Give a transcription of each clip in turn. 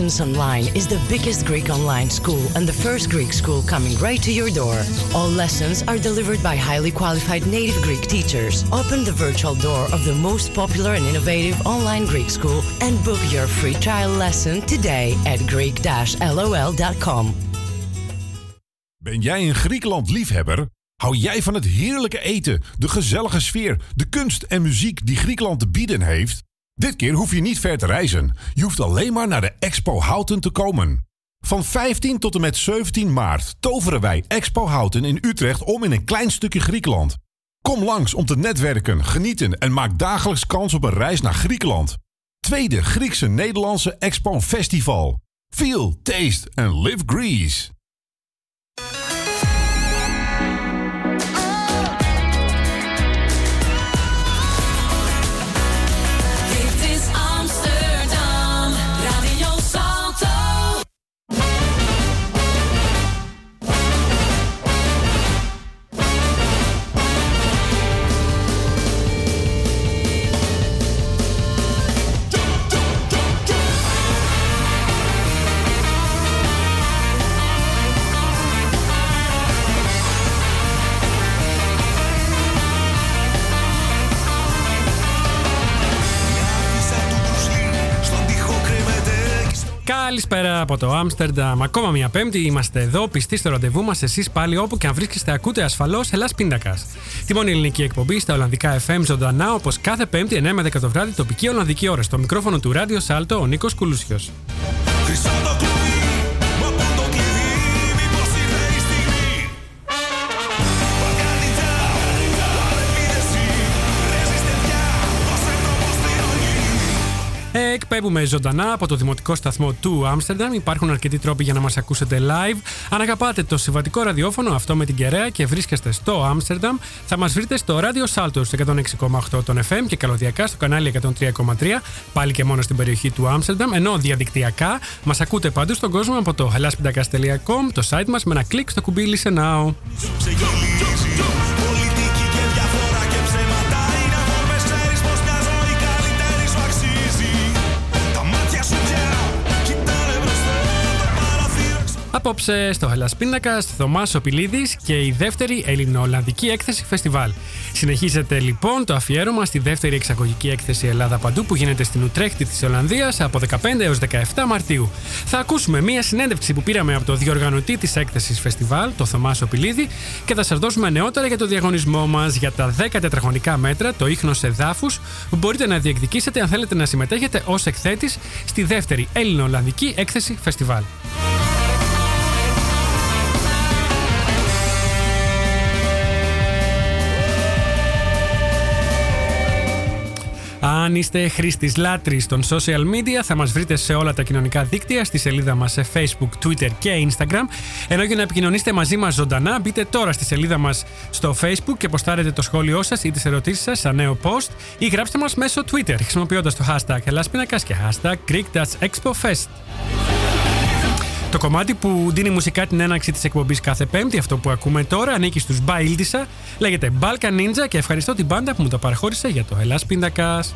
Online is the biggest Greek online school and the first Greek school coming right to your door. All lessons are delivered by highly qualified native Greek teachers. Open the virtual door of the most popular and innovative online Greek school and book your free trial lesson today at greek-lol.com. Ben jij een Griekenland-liefhebber? Hou jij van het heerlijke eten, de gezellige sfeer, de kunst en muziek die Griekenland te bieden heeft? Dit keer hoef je niet ver te reizen. Je hoeft alleen maar naar de Expo Houten te komen. Van 15 tot en met 17 maart toveren wij Expo Houten in Utrecht om in een klein stukje Griekenland. Kom langs om te netwerken, genieten en maak dagelijks kans op een reis naar Griekenland. Tweede Griekse Nederlandse Expo Festival. Feel, taste and live Greece. Καλησπέρα από το Άμστερνταμ. Ακόμα μια Πέμπτη είμαστε εδώ, πιστοί στο ραντεβού μας. Εσείς πάλι όπου και αν βρίσκεστε, ακούτε ασφαλώς Ελλάς Πίντακας. Τη μόνη ελληνική εκπομπή στα Ολλανδικά FM ζωντανά, όπως κάθε Πέμπτη 9 με 10 το βράδυ, τοπική Ολλανδική ώρα. Στο μικρόφωνο του Ράδιο Σάλτο, ο Νίκος Κουλούσιος. Εκπέμπουμε ζωντανά από το δημοτικό σταθμό του Άμστερνταμ. Υπάρχουν αρκετοί τρόποι για να μας ακούσετε live. Αν αγαπάτε το συμβατικό ραδιόφωνο, αυτό με την κεραία και βρίσκεστε στο Άμστερνταμ, θα μας βρείτε στο ράδιο Σάλτο στο 106,8 των FM και καλωδιακά στο κανάλι 103,3, πάλι και μόνο στην περιοχή του Άμστερνταμ. Ενώ διαδικτυακά μας ακούτε παντού στον κόσμο από το helaspindakas.com, το site μας, με ένα κλικ στο κουμπί Listen Now. Απόψε στο Hellas Πίνακα, Θωμά Οπιλίδη και η δεύτερη Ελληνοολλανδική έκθεση φεστιβάλ. Συνεχίζεται λοιπόν το αφιέρωμα στη δεύτερη εξαγωγική έκθεση Ελλάδα Παντού που γίνεται στην Ουτρέχτη της Ολλανδίας από 15 έως 17 Μαρτίου. Θα ακούσουμε μία συνέντευξη που πήραμε από το διοργανωτή της έκθεσης φεστιβάλ, το Θωμά Οπιλίδη, και θα σας δώσουμε νεότερα για το διαγωνισμό μας για τα 10 τετραγωνικά μέτρα, το ίχνος εδάφους, που μπορείτε να διεκδικήσετε αν θέλετε να συμμετέχετε ως εκθέτης στη δεύτερη Ελληνοολλανδική έκθεση φεστιβάλ. Αν είστε χρήστης λάτρης των social media, θα μας βρείτε σε όλα τα κοινωνικά δίκτυα, στη σελίδα μας σε Facebook, Twitter και Instagram. Ενώ για να επικοινωνήσετε μαζί μας ζωντανά, μπείτε τώρα στη σελίδα μας στο Facebook και ποστάρετε το σχόλιο σας ή τις ερωτήσεις σας σαν νέο post ή γράψτε μας μέσω Twitter χρησιμοποιώντας το hashtag Ελλάσπινακα και hashtag Greek-ExpoFest. Το κομμάτι που δίνει μουσικά την έναρξη της εκπομπής κάθε Πέμπτη, αυτό που ακούμε τώρα, ανήκει στους Μπαίλτισα, λέγεται Balkan Ninja και ευχαριστώ την μπάντα που μου το παραχώρησε για το Ελλάς Πίντακας.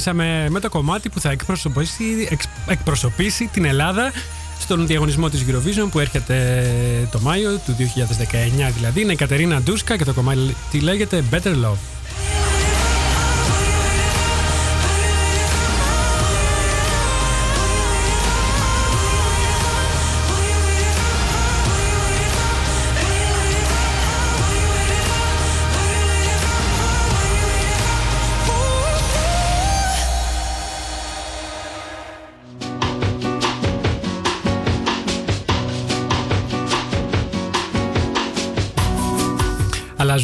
Ξεκινήσαμε με το κομμάτι που θα εκπροσωπήσει, εξ- εκπροσωπήσει την Ελλάδα στον διαγωνισμό της Eurovision που έρχεται το Μάιο του 2019 δηλαδή. Είναι η Κατερίνα Ντούσκα και το κομμάτι λέγεται Better Love.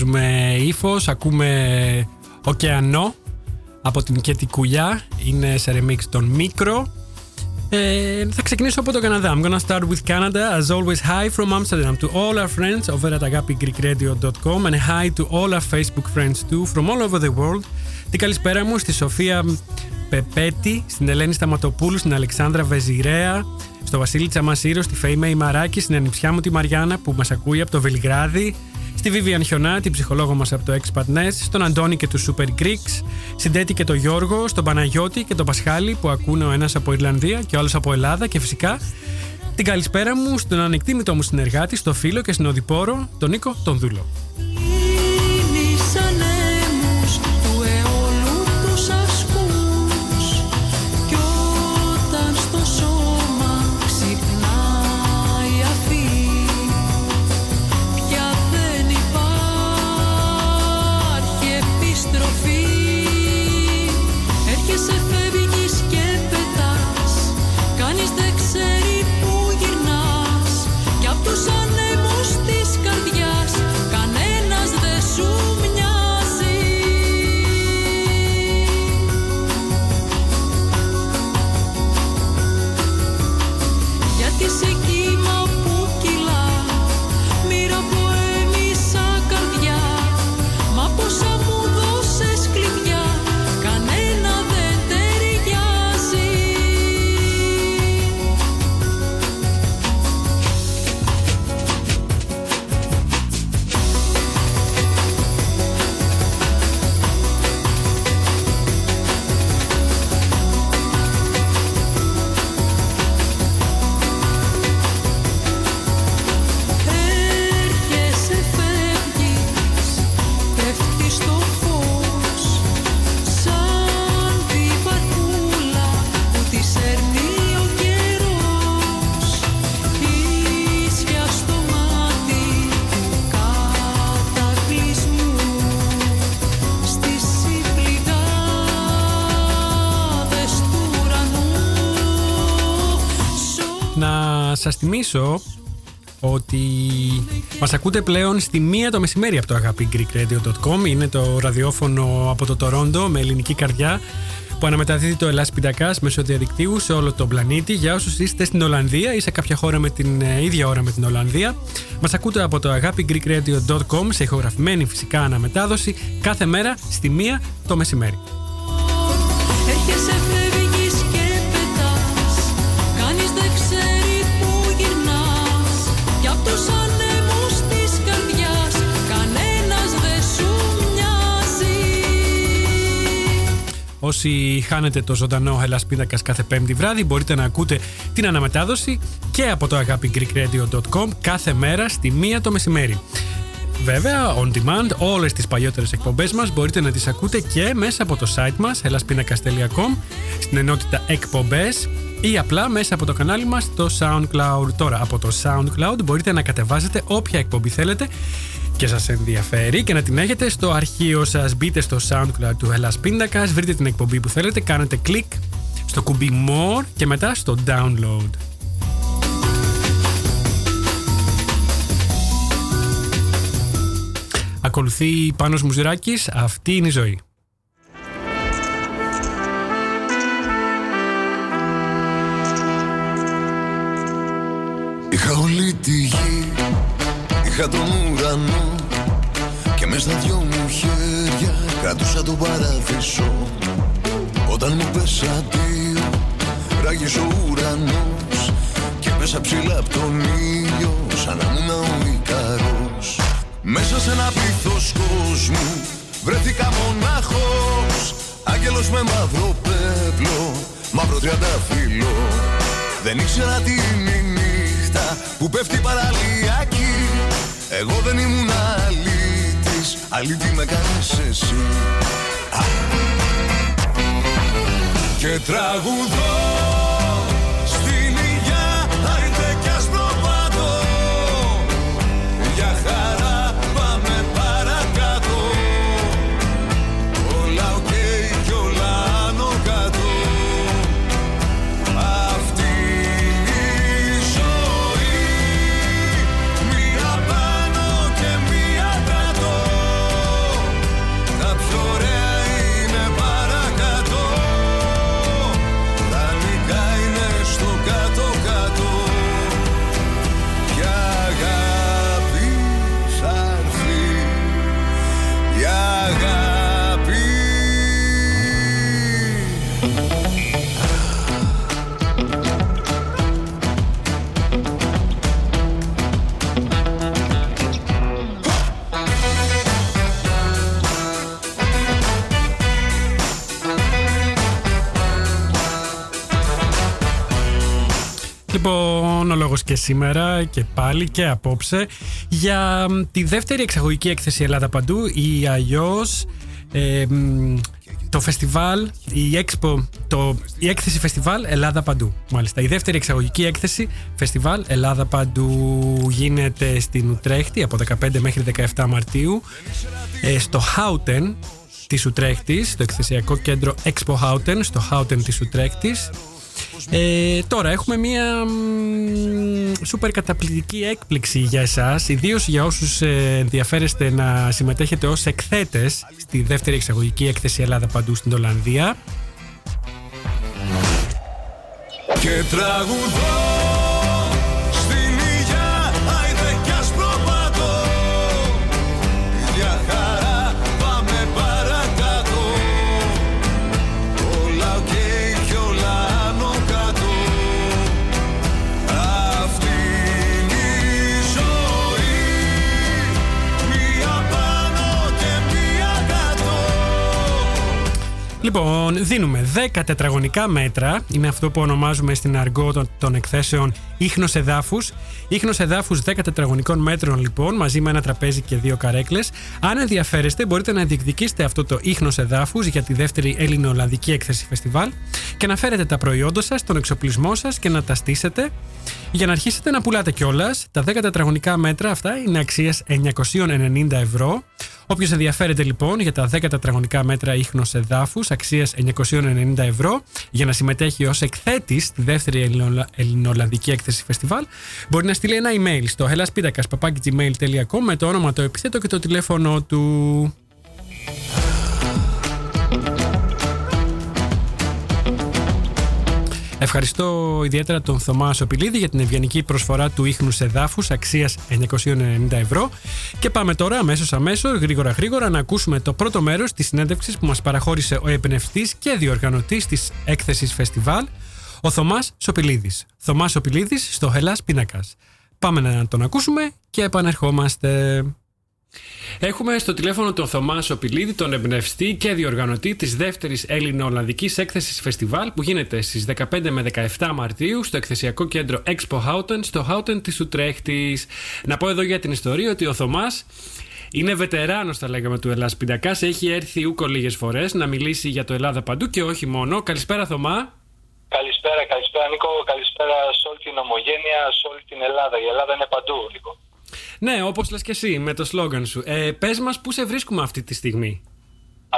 Αλλάζουμε ύφος, ακούμε ωκεανό από την Κέτη Κουλιά. Είναι σε remix των Μικρο. Ε, θα ξεκινήσω από το Καναδά. I'm gonna start with Canada. As always, hi from Amsterdam to all our friends over at agapigreekradio.com and hi to all our Facebook friends too from all over the world. Την καλησπέρα μου στη Σοφία Πεπέτη, στην Ελένη Σταματοπούλου, στην Αλεξάνδρα Βεζιρέα, στο Βασίλη Τσαμασίρο, στη Φέιμα Ημαράκη, στην ανιψιά μου τη Μαριάννα που μας ακούει από το Βελιγράδι, στη Βίβιαν Χιονά, την ψυχολόγο μας από το Expat Nest, στον Αντώνη και τους Super Greeks, στην Τέτη και το Γιώργο, στον Παναγιώτη και τον Πασχάλη που ακούνε ο ένας από Ιρλανδία και ο άλλος από Ελλάδα και φυσικά την καλησπέρα μου στον ανεκτήμητο μου συνεργάτη, στο φίλο και στην οδηπόρο, τον Νίκο τον Δούλο. Σας θυμίσω ότι μας ακούτε πλέον στη μία το μεσημέρι από το agapigreekradio.com Είναι το ραδιόφωνο από το Τορόντο με ελληνική καρδιά που αναμεταδίδει το Ελλάς Πιντακάς μέσω διαδικτύου σε όλο τον πλανήτη. Για όσους είστε στην Ολλανδία ή σε κάποια χώρα με την ε, ίδια ώρα με την Ολλανδία, μας ακούτε από το agapigreekradio.com σε ηχογραφημένη φυσικά αναμετάδοση κάθε μέρα στη μία το μεσημέρι. Όσοι χάνετε το ζωντανό Ελλάς Πίνακας κάθε πέμπτη βράδυ μπορείτε να ακούτε την αναμετάδοση και από το agapigreekradio.com κάθε μέρα στη μία το μεσημέρι. Βέβαια, on demand, όλες τις παλιότερες εκπομπές μας μπορείτε να τις ακούτε και μέσα από το site μας elaspinacas.com στην ενότητα εκπομπές ή απλά μέσα από το κανάλι μας στο SoundCloud. Τώρα, από το SoundCloud μπορείτε να κατεβάζετε όποια εκπομπή θέλετε και σας ενδιαφέρει και να την έχετε στο αρχείο σας. Μπείτε στο SoundCloud του Ελλάς Πίντακας, βρείτε την εκπομπή που θέλετε, κάνετε κλικ στο κουμπί More και μετά στο Download. Ακολουθεί Πάνος Μουζουράκης, αυτή είναι η ζωή. Είχα όλη τη γη, είχα τον ουρανό Και μες στα δυο μου χέρια κρατούσα τον παράδεισο. Όταν μου πες αντίο, ράγισε ο ουρανός Και μέσα ψηλά απ' τον ήλιο, σαν να ήμουν ο Ικαρός. Μέσα σε ένα πλήθος κόσμου, βρέθηκα μονάχος Άγγελος με μαύρο πέπλο Μαύρο τριανταφύλλο Δεν ήξερα τι είναι η νύχτα Που πέφτει παραλιακή Εγώ δεν ήμουν αλήτης. Αλήτη με κάνεις εσύ. Α. Και τραγουδώ σήμερα και πάλι και απόψε για μ, τη δεύτερη εξαγωγική έκθεση Ελλάδα Παντού ή αλλιώς ε, μ, το φεστιβάλ, η, Expo, το, η έκθεση φεστιβάλ Ελλάδα Παντού. Μάλιστα, η δεύτερη εξαγωγική έκθεση φεστιβάλ Ελλάδα Παντού γίνεται στην Ουτρέχτη από 15 μέχρι 17 Μαρτίου ε, στο Houten της Ουτρέχτης, το εκθεσιακό κέντρο Expo Houten στο Houten της Ουτρέχτης ε, τώρα έχουμε μια μ, σούπερ καταπληκτική έκπληξη για εσάς Ιδίως για όσους ε, ενδιαφέρεστε να συμμετέχετε ως εκθέτες Στη δεύτερη εξαγωγική έκθεση Ελλάδα Παντού στην Ολλανδία. Και τραγουδώ Λοιπόν, δίνουμε 10 τετραγωνικά μέτρα. Είναι αυτό που ονομάζουμε στην αργό των, των εκθέσεων ίχνος εδάφους. Ίχνος εδάφους 10 τετραγωνικών μέτρων λοιπόν, μαζί με ένα τραπέζι και δύο καρέκλες. Αν ενδιαφέρεστε, μπορείτε να διεκδικήσετε αυτό το ίχνος εδάφους για τη δεύτερη Έλληνο-Ολλανδική έκθεση φεστιβάλ και να φέρετε τα προϊόντα σας, τον εξοπλισμό σας και να τα στήσετε για να αρχίσετε να πουλάτε κιόλας. Τα 10 τετραγωνικά μέτρα αυτά είναι αξίας 990 ευρώ. Όποιος ενδιαφέρεται λοιπόν για τα 10 τετραγωνικά μέτρα ίχνος εδάφους αξίας 990 ευρώ για να συμμετέχει ως εκθέτης στη δεύτερη Ελληνολλα- Ελληνοολλανδική έκθεση φεστιβάλ, μπορεί να στείλει ένα email στο hellaspitakas.gmail.com με το όνομα, το επίθετο και το τηλέφωνο του. Ευχαριστώ ιδιαίτερα τον Θωμάς Σοπηλίδη για την ευγενική προσφορά του ίχνου εδάφου αξίας 990 ευρώ. Και πάμε τώρα αμέσως αμέσως, γρήγορα γρήγορα, να ακούσουμε το πρώτο μέρος της συνέντευξης που μας παραχώρησε ο εμπνευστής και διοργανωτής της έκθεσης Φεστιβάλ, ο Θωμάς Σοπηλίδης. Θωμάς Σοπηλίδης στο Hellas Πίνακας. Πάμε να τον ακούσουμε και επανερχόμαστε. Έχουμε στο τηλέφωνο τον Θωμά Σοπηλίδη, τον εμπνευστή και διοργανωτή της δεύτερης Έλληνο-Ολλανδικής έκθεσης φεστιβάλ που γίνεται στις 15 με 17 Μαρτίου στο εκθεσιακό κέντρο Expo Houten στο Houten της Ουτρέχτης. Να πω εδώ για την ιστορία ότι ο Θωμάς είναι βετεράνος θα λέγαμε του Ελλάς Pindakaas, έχει έρθει ουκ ολίγες φορές να μιλήσει για το Ελλάδα παντού και όχι μόνο. Καλησπέρα Θωμά. Καλησπέρα, καλησπέρα Νίκο, καλησπέρα σε όλη την ομογένεια, σε όλη την Ελλάδα. Η Ελλάδα είναι παντού, Νίκο. Ναι, όπως λες και εσύ με το σλόγκαν σου. Ε, πες μας πού σε βρίσκουμε αυτή τη στιγμή.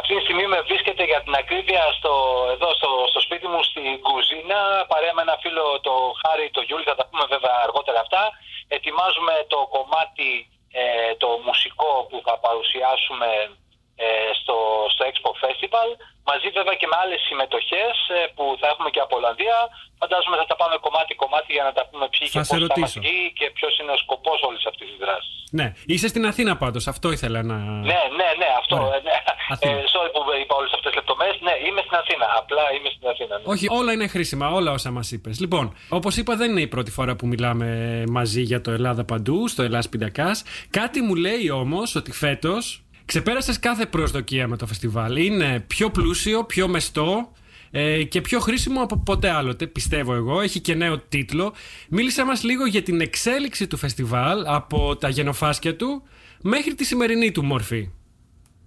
Αυτή τη στιγμή με βρίσκετε για την ακρίβεια στο, εδώ στο, στο σπίτι μου στην κουζίνα, παρέα με ένα φίλο το Χάρη, το Γιούλη, θα τα πούμε βέβαια αργότερα αυτά. Ετοιμάζουμε το κομμάτι, ε, το μουσικό που θα παρουσιάσουμε ε, στο, στο Expo Festival, μαζί βέβαια και με άλλες συμμετοχές ε, που θα έχουμε και από Ολλανδία. Φαντάζομαι θα τα πάμε κομμάτι-κομμάτι για να τα πούμε ποιοι Θα και σε πώς θα μας ρωτήσω. βγει και ποιος είναι ο σκοπός όλης αυτής της δράσης. Ναι, είσαι στην Αθήνα πάντως, αυτό ήθελα να... Ναι, ναι, ναι, αυτό. Ωραία. Ε, ναι. Αθήνα. Ε, sorry που είπα όλες αυτές τις λεπτομέρειες. Ναι, είμαι στην Αθήνα. Απλά είμαι στην Αθήνα. Ναι. Όχι, όλα είναι χρήσιμα, όλα όσα μας είπες. Λοιπόν, όπως είπα, δεν είναι η πρώτη φορά που μιλάμε μαζί για το Ελλάδα παντού, στο Ελλάς Πιντακά. Κάτι μου λέει όμως ότι φέτος Ξεπέρασες κάθε προσδοκία με το φεστιβάλ. Είναι πιο πλούσιο, πιο μεστό ε, και πιο χρήσιμο από ποτέ άλλοτε, πιστεύω εγώ. Έχει και νέο τίτλο. Μίλησε μας λίγο για την εξέλιξη του φεστιβάλ από τα γενοφάσκια του μέχρι τη σημερινή του μόρφη.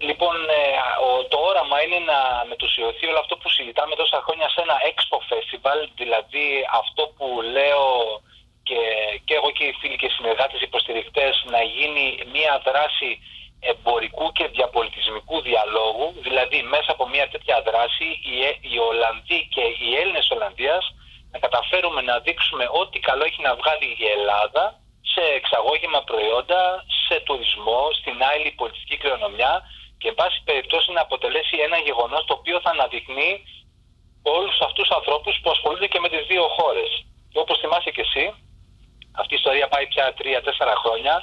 Λοιπόν, ε, ο- το όραμα είναι να μετουσιωθεί όλο αυτό που συζητάμε τόσα χρόνια σε ένα expo festival, δηλαδή αυτό που λέω και, και εγώ και οι φίλοι και οι συνεργάτες υποστηρικτές να γίνει μια δράση εμπορικού και διαπολιτισμικού διαλόγου, δηλαδή μέσα από μια τέτοια δράση οι, Ε- οι Ολλανδοί και οι Έλληνες Ολλανδίας να καταφέρουμε να δείξουμε ό,τι καλό έχει να βγάλει η Ελλάδα σε εξαγώγημα προϊόντα, σε τουρισμό, στην άλλη πολιτιστική κληρονομιά και εν πάση περιπτώσει να αποτελέσει ένα γεγονός το οποίο θα αναδεικνύει όλους αυτούς τους ανθρώπους που ασχολούνται και με τις δύο χώρες. Και όπως θυμάσαι και εσύ, αυτή η ιστορία πάει πια τρία-τέσσερα χρόνια,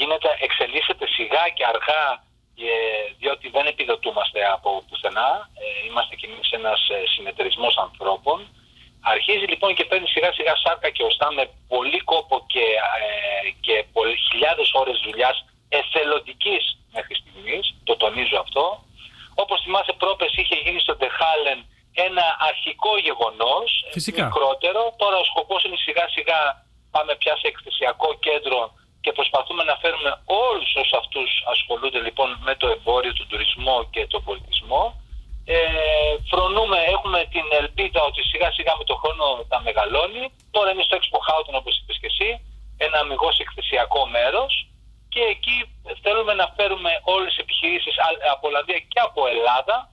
γίνεται, εξελίσσεται σιγά και αργά ε, διότι δεν επιδοτούμαστε από πουθενά, ε, είμαστε κι εμείς ένας ε, συνεταιρισμός ανθρώπων. Αρχίζει λοιπόν και παίρνει σιγά σιγά σάρκα και οστά με πολύ κόπο και, ε, και πολλ, χιλιάδες ώρες δουλειάς εθελοντικής μέχρι στιγμής, το τονίζω αυτό. Όπως θυμάσαι πρόπες είχε γίνει στο Τεχάλεν ένα αρχικό γεγονός, ε, Φυσικά. μικρότερο. Τώρα ο σκοπός είναι σιγά σιγά πάμε πια σε εκθεσιακό κέντρο και προσπαθούμε να φέρουμε όλους όσους αυτούς ασχολούνται λοιπόν με το εμπόριο, τον τουρισμό και τον πολιτισμό. Ε, φρονούμε, έχουμε την ελπίδα ότι σιγά σιγά με τον χρόνο θα μεγαλώνει. Τώρα είναι στο Expo Houghton όπως είπες και εσύ, ένα αμυγός εκθεσιακό μέρος και εκεί θέλουμε να φέρουμε όλες τις επιχειρήσεις α- από Ολλανδία και από Ελλάδα ε,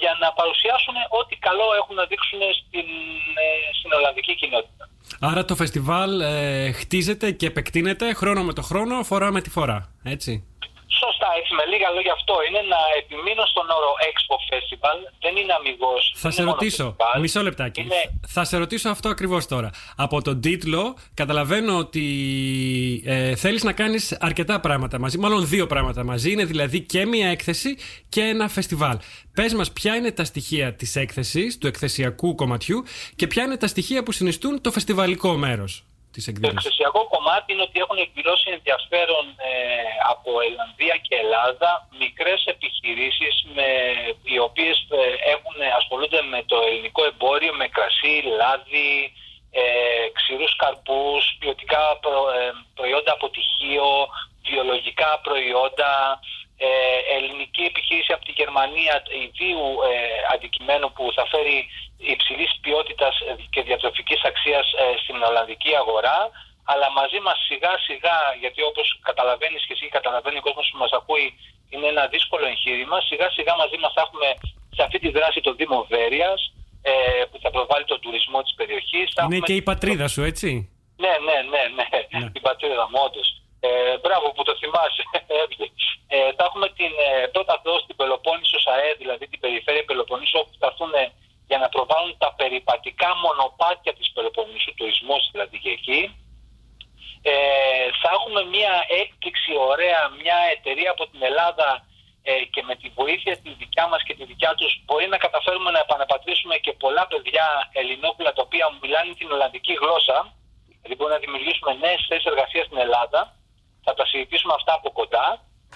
για να παρουσιάσουν ό,τι καλό έχουν να δείξουν στην, ε, στην Ολλανδική κοινότητα. Άρα το φεστιβάλ ε, χτίζεται και επεκτείνεται χρόνο με το χρόνο, φορά με τη φορά. Έτσι. Σωστά, έτσι με λίγα λόγια αυτό είναι να επιμείνω στον όρο Expo Festival. Δεν είναι αμυγός. Θα είναι σε μόνο ρωτήσω, festival. μισό λεπτάκι. Είναι- Θα σε ρωτήσω αυτό ακριβώς τώρα. Από τον τίτλο καταλαβαίνω ότι ε, θέλεις να κάνεις αρκετά πράγματα μαζί, μάλλον δύο πράγματα μαζί. Είναι δηλαδή και μια έκθεση και ένα φεστιβάλ. Πες μας ποια είναι τα στοιχεία της έκθεσης, του εκθεσιακού κομματιού και ποια είναι τα στοιχεία που συνιστούν το φεστιβαλικό μέρος της Το εκδήλωσης. εκθεσιακό κομμάτι είναι ότι έχουν εκδηλώσει ενδιαφέρον ε, από Ελλανδία και Ελλάδα μικρές επιχειρήσεις με, οι οποίες ε, έχουν, ασχολούνται με το ελληνικό εμπόριο, με κρασί, λάδι, ε, ξηρούς καρπούς, ποιοτικά προ- ε, προϊόντα από τυχείο, βιολογικά προϊόντα, ε, ελληνική επιχείρηση από τη Γερμανία ιδίου ε, αντικειμένου που θα φέρει υψηλής ποιότητας και διατροφικής αξίας ε, στην Ολλανδική αγορά αλλά μαζί μας σιγά σιγά, γιατί όπως καταλαβαίνεις και εσύ καταλαβαίνει ο κόσμος που μας ακούει είναι ένα δύσκολο εγχείρημα, σιγά σιγά μαζί μας θα έχουμε σε αυτή τη δράση το Δήμο Βέρειας ε, που θα προβάλλει τον τουρισμό της περιοχής. Θα Είναι έχουμε- και η πατρίδα σου, έτσι. ναι, ναι, ναι, ναι. Την πατρίδα μου, όντως. Ε, μπράβο που το θυμάσαι. Έβγε. ε, θα έχουμε την ε, πρώτα δόση στην Πελοπόννησο ΣΑΕ, δηλαδή την περιφέρεια Πελοποννήσου, όπου θα έρθουν ε, για να προβάλλουν τα περιπατικά μονοπάτια της Πελοποννήσου, τουρισμός δηλαδή και εκεί. Ε, θα έχουμε μια έκπληξη ωραία, μια εταιρεία από την Ελλάδα ε, και με τη βοήθεια τη δικιά μας και τη δικιά τους μπορεί να καταφέρουμε να επαναπατρίσουμε και πολλά παιδιά ελληνόπουλα τα οποία μιλάνε την Ολλανδική γλώσσα. Λοιπόν να δημιουργήσουμε νέες θέσεις εργασίας στην Ελλάδα. Θα τα συζητήσουμε αυτά από κοντά.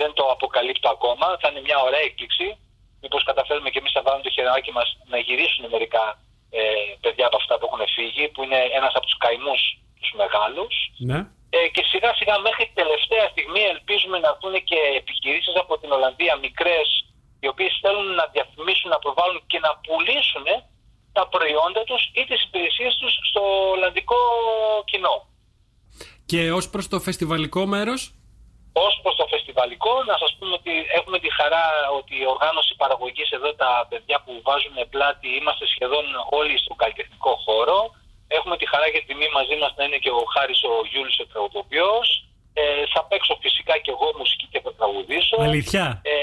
Δεν το αποκαλύπτω ακόμα. Θα είναι μια ωραία έκπληξη μήπως καταφέρουμε και εμείς να βάλουμε το χεράκι μας να γυρίσουν μερικά ε, παιδιά από αυτά που έχουν φύγει που είναι ένας από τους καημούς τους μεγάλους Ναι. ε, και σιγά σιγά μέχρι την τελευταία στιγμή ελπίζουμε να έρθουν και επιχειρήσεις από την Ολλανδία μικρές οι οποίες θέλουν να διαφημίσουν, να προβάλλουν και να πουλήσουν τα προϊόντα τους ή τις υπηρεσίες τους στο Ολλανδικό κοινό. Και ως προς το φεστιβαλικό μέρος, Ω προς το φεστιβαλικό, να σας πούμε ότι έχουμε τη χαρά ότι η οργάνωση παραγωγής εδώ, τα παιδιά που βάζουν πλάτη, είμαστε σχεδόν όλοι στον καλλιτεχνικό χώρο. Έχουμε τη χαρά και τη τιμή μαζί μας να είναι και ο Χάρης ο Γιούλης ο τραγουδοποιός. Ε, θα παίξω φυσικά και εγώ μουσική και θα τραγουδήσω. αλήθεια; Ε,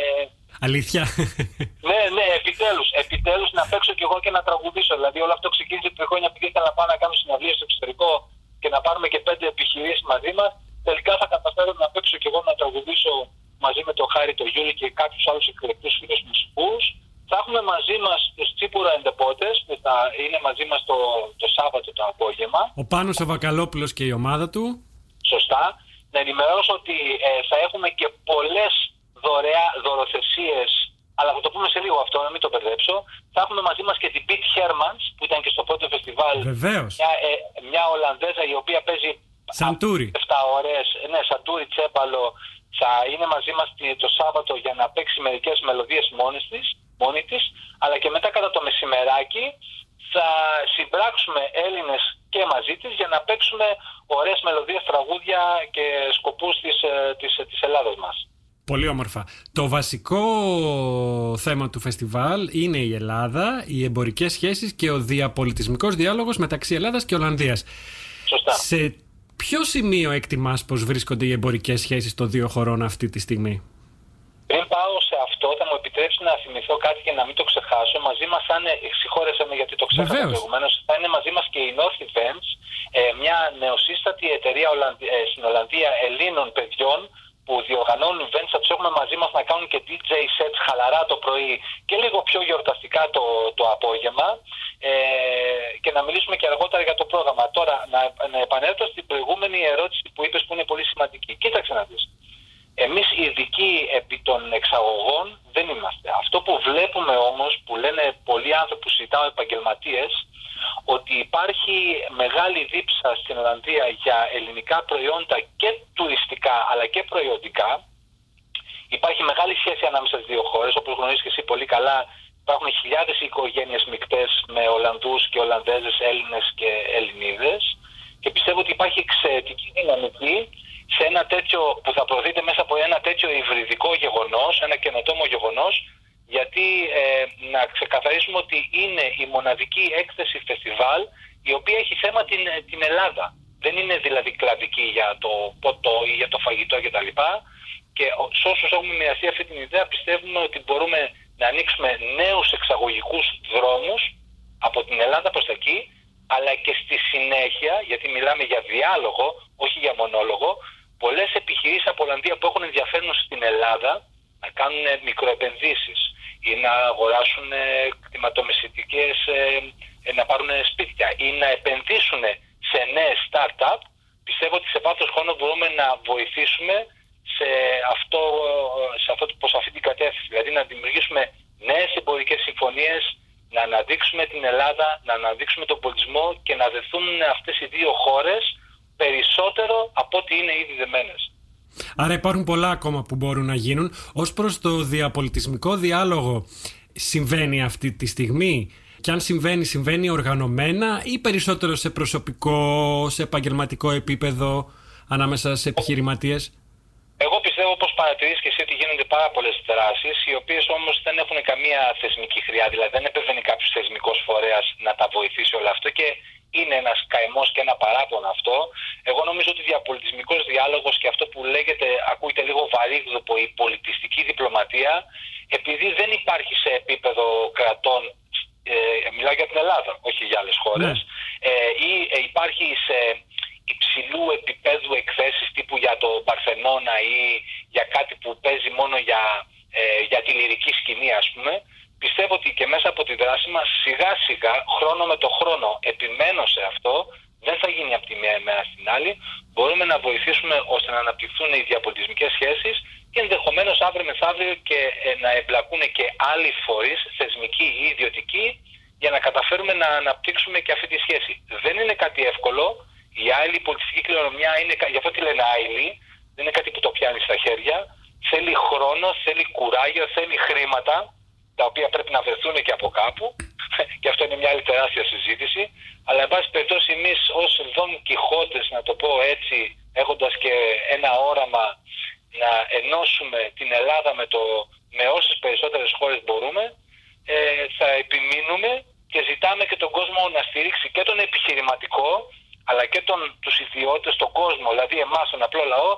Αλήθεια; ναι, ναι, επιτέλους. Επιτέλους να παίξω κι εγώ και να τραγουδήσω. Δηλαδή, όλο αυτό ξεκίνησε πριν χρόνια επειδή ήθελα να πάω να κάνω συναυλίες στο εξωτερικό και να πάρουμε και πέντε επιχειρήσεις μαζί μας. Τελικά θα καταφέρω να παίξω κι εγώ να τραγουδήσω μαζί με τον Χάρη, τον Γιούλη και κάποιου άλλου εκλεκτού φίλου μουσικού. Θα έχουμε μαζί μα του Τσίπουρα Εντεπότε που θα είναι μαζί μα το, το Σάββατο το απόγευμα. Ο Πάνος ο Βακαλόπουλος και η ομάδα του. Σωστά. Να ενημερώσω ότι ε, θα έχουμε και πολλές δωρεά, δωροθεσίες, αλλά θα το πούμε σε λίγο αυτό, να μην το μπερδέψω. Θα έχουμε μαζί μας και την Pete Hermans, που ήταν και στο πρώτο φεστιβάλ. Βεβαίως. Μια, ε, μια Ολλανδέζα η οποία παίζει Σαντούρι. 7 ώρες, ναι, σαντούρι τσέπαλο, θα είναι μαζί μας τη- το Σάββατο για να παίξει μερικές μελωδίες μόνη της, μόνη της, αλλά και μετά κατά το μεσημεράκι θα συμπράξουμε Έλληνες και μαζί της για να παίξουμε ωραίες μελωδίες, τραγούδια και σκοπούς της, ε, της, της Ελλάδας μας. Πολύ όμορφα. Το βασικό θέμα του φεστιβάλ είναι η Ελλάδα, οι εμπορικές σχέσεις και ο διαπολιτισμικός διάλογος μεταξύ Ελλάδας και Ολλανδίας. Σωστά. Σε ποιο σημείο εκτιμάς πως βρίσκονται οι εμπορικές σχέσεις των δύο χωρών αυτή τη στιγμή; Πριν πάω σε αυτό, θα μου επιτρέψεις να θυμηθώ κάτι και να μην το ξεχάσω. Μαζί μας θα είναι, συγχώρεσαι με γιατί το ξέχασα Βεβαίως. προηγουμένως, θα είναι μαζί μας και η North Events, ε, μια νεοσύστατη εταιρεία Ολλανδ- ε, στην Ολλανδία Ελλήνων παιδιών που διοργανώνουν events, θα τους έχουμε μαζί μας να κάνουν και DJ sets χαλαρά το πρωί και λίγο πιο γιορταστικά το, το απόγευμα ε, και να μιλήσουμε και αργότερα για το πρόγραμμα. Τώρα, να, να επανέλθω στην προηγούμενη ερώτηση που είπες που είναι πολύ σημαντική. Κοίταξε να δεις. Εμείς οι ειδικοί επί των εξαγωγών δεν είμαστε. Αυτό που βλέπουμε όμως, που λένε πολλοί άνθρωποι που συζητάω επαγγελματίες, ότι υπάρχει μεγάλη δίψα στην Ολλανδία για ελληνικά προϊόντα και τουριστικά αλλά και προϊόντικά. Υπάρχει μεγάλη σχέση ανάμεσα στις δύο χώρες, όπως γνωρίζεις και εσύ πολύ καλά. Υπάρχουν χιλιάδες οικογένειες μικτές με Ολλανδούς και Ολλανδέζες, Έλληνες και Ελληνίδες και πιστεύω ότι υπάρχει εξαιρετική δυναμική σε ένα τέτοιο που θα προωθείται μέσα από ένα τέτοιο υβριδικό γεγονός, ένα καινοτόμο γεγονός, γιατί ε, να ξεκαθαρίσουμε ότι είναι η μοναδική έκθεση φεστιβάλ η οποία έχει θέμα την, την Ελλάδα. Δεν είναι δηλαδή κλαδική για το ποτό ή για το φαγητό κτλ. Και ο- σε όσους έχουμε μοιραστεί αυτή την ιδέα πιστεύουμε ότι μπορούμε να ανοίξουμε νέους εξαγωγικούς δρόμους από την Ελλάδα προς τα εκεί, αλλά και στη συνέχεια, γιατί μιλάμε για διάλογο, όχι για μονόλογο, πολλές επιχειρήσεις από Ολλανδία που έχουν ενδιαφέρον στην Ελλάδα να κάνουν μικροεπενδύσεις ή να αγοράσουν ε, κτηματομεσητικές, ε, ε, να πάρουν σπίτια ή να επενδύσουν σε νέες startup, πιστεύω ότι σε βάθος χρόνου μπορούμε να βοηθήσουμε σε αυτό, σε αυτό, προς αυτή την κατεύθυνση. Δηλαδή να δημιουργήσουμε νέες εμπορικές συμφωνίες, να αναδείξουμε την Ελλάδα, να αναδείξουμε τον πολιτισμό και να δεθούν αυτές οι δύο χώρες περισσότερο από ό,τι είναι ήδη δεμένες. Άρα υπάρχουν πολλά ακόμα που μπορούν να γίνουν. Ως προς το διαπολιτισμικό διάλογο συμβαίνει αυτή τη στιγμή; Και αν συμβαίνει, συμβαίνει οργανωμένα ή περισσότερο σε προσωπικό, σε επαγγελματικό επίπεδο ανάμεσα σε επιχειρηματίες; Εγώ πιστεύω, όπως παρατηρείς και εσύ, ότι γίνονται πάρα πολλές δράσεις, οι οποίες όμως δεν έχουν καμία θεσμική χρειά. Δηλαδή, δεν επεμβαίνει κάποιος θεσμικός φορέας να τα βοηθήσει όλο αυτό και είναι ένας καημός και ένα παράπονο αυτό. Εγώ νομίζω ότι διαπολιτισμικός διάλογος και αυτό που λέγεται, ακούγεται λίγο βαρύγδουπο, η πολιτιστική διπλωματία, επειδή δεν υπάρχει σε επίπεδο κρατών, ε, μιλάω για την Ελλάδα, όχι για άλλες χώρες, ε, ή ε, υπάρχει σε υψηλού επίπεδου εκθέσεις τύπου για το Παρθενώνα ή για κάτι που παίζει μόνο για, ε, για τη λυρική σκηνή ας πούμε πιστεύω ότι και μέσα από τη δράση μας σιγά σιγά χρόνο με το χρόνο επιμένω σε αυτό δεν θα γίνει από τη μία ημέρα στην άλλη μπορούμε να βοηθήσουμε ώστε να αναπτυχθούν οι διαπολιτισμικές σχέσεις και ενδεχομένως αύριο μεθαύριο και ε, να εμπλακούν και άλλοι φορείς θεσμικοί ή ιδιωτικοί για να καταφέρουμε να αναπτύξουμε και αυτή τη σχέση. Δεν είναι κάτι εύκολο, η άλλη πολιτιστική κληρονομιά είναι, κα- γι' αυτό τη λένε άειλη, δεν είναι κάτι που το πιάνει στα χέρια. Θέλει χρόνο, θέλει κουράγιο, θέλει χρήματα, τα οποία πρέπει να βρεθούν και από κάπου. και αυτό είναι μια άλλη τεράστια συζήτηση. Αλλά, εν πάση περιπτώσει, εμείς ως Δον Κιχώτες, να το πω έτσι, έχοντας και ένα όραμα να ενώσουμε την Ελλάδα με, το, με όσες περισσότερες χώρες μπορούμε, ε, θα επιμείνουμε και ζητάμε και τον κόσμο να στηρίξει και τον επιχειρηματικό αλλά και τον, τους ιδιώτες, τον κόσμο, δηλαδή εμάς τον απλό λαό,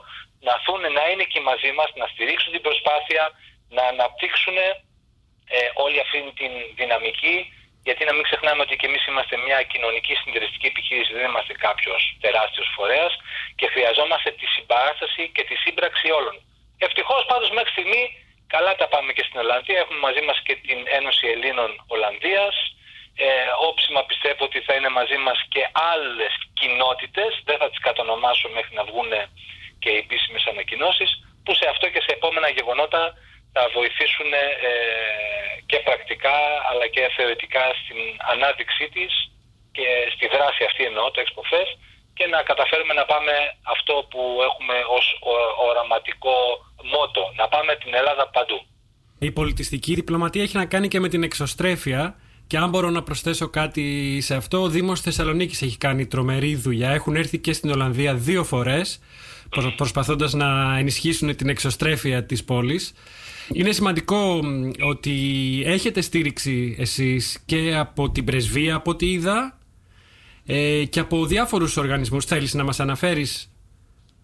να έρθουν να είναι εκεί μαζί μας, να στηρίξουν την προσπάθεια, να αναπτύξουν ε, όλη αυτή την δυναμική, γιατί να μην ξεχνάμε ότι και εμείς είμαστε μια κοινωνική συντηρητική επιχείρηση, δεν είμαστε κάποιος τεράστιος φορέας και χρειαζόμαστε τη συμπαράσταση και τη σύμπραξη όλων. Ευτυχώς πάντως μέχρι στιγμή καλά τα πάμε και στην Ολλανδία, έχουμε μαζί μας και την Ένωση Ελλήνων Ολλανδίας, ε, όψιμα πιστεύω ότι θα είναι μαζί μας και άλλες κοινότητες, δεν θα τις κατονομάσω μέχρι να βγουν και οι επίσημες ανακοινώσεις, που σε αυτό και σε επόμενα γεγονότα θα βοηθήσουν ε, και πρακτικά αλλά και θεωρητικά στην ανάδειξή της και στη δράση αυτή εννοώ, το Expo Fest, και να καταφέρουμε να πάμε αυτό που έχουμε ως ο- οραματικό μότο, να πάμε την Ελλάδα παντού. Η πολιτιστική διπλωματία έχει να κάνει και με την εξωστρέφεια. Και αν μπορώ να προσθέσω κάτι σε αυτό, ο Δήμος Θεσσαλονίκης έχει κάνει τρομερή δουλειά. Έχουν έρθει και στην Ολλανδία δύο φορές, προ- προσπαθώντας να ενισχύσουν την εξωστρέφεια της πόλης. Είναι σημαντικό μ, ότι έχετε στήριξη εσείς και από την πρεσβεία, από ό,τι είδα, ε, και από διάφορους οργανισμούς. Θέλεις να μας αναφέρεις;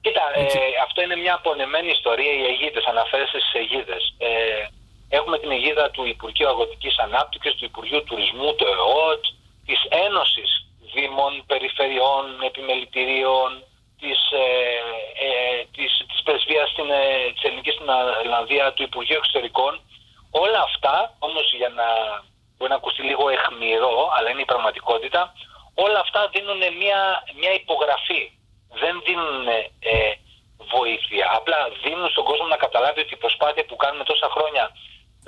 Κοίτα, ε, αυτό είναι μια απονεμένη ιστορία, οι αιγίδες, αναφέρεσαι στις αιγίδες. Ε, έχουμε την αιγίδα του Υπουργείου Αγροτικής Ανάπτυξης, του Υπουργείου Τουρισμού, του ΕΟΤ, της Ένωσης Δήμων, Περιφερειών, Επιμελητηρίων, της, ε, ε, της, της Πρεσβείας στην, ε, της Ελληνικής στην Ολλανδία, του Υπουργείου Εξωτερικών. Όλα αυτά, όμως για να μπορεί να ακουστεί λίγο εχμηρό, αλλά είναι η πραγματικότητα, όλα αυτά δίνουν μια, μια υπογραφή. Δεν δίνουν ε, βοήθεια. Απλά δίνουν στον κόσμο να καταλάβει ότι η προσπάθεια που κάνουμε τόσα χρόνια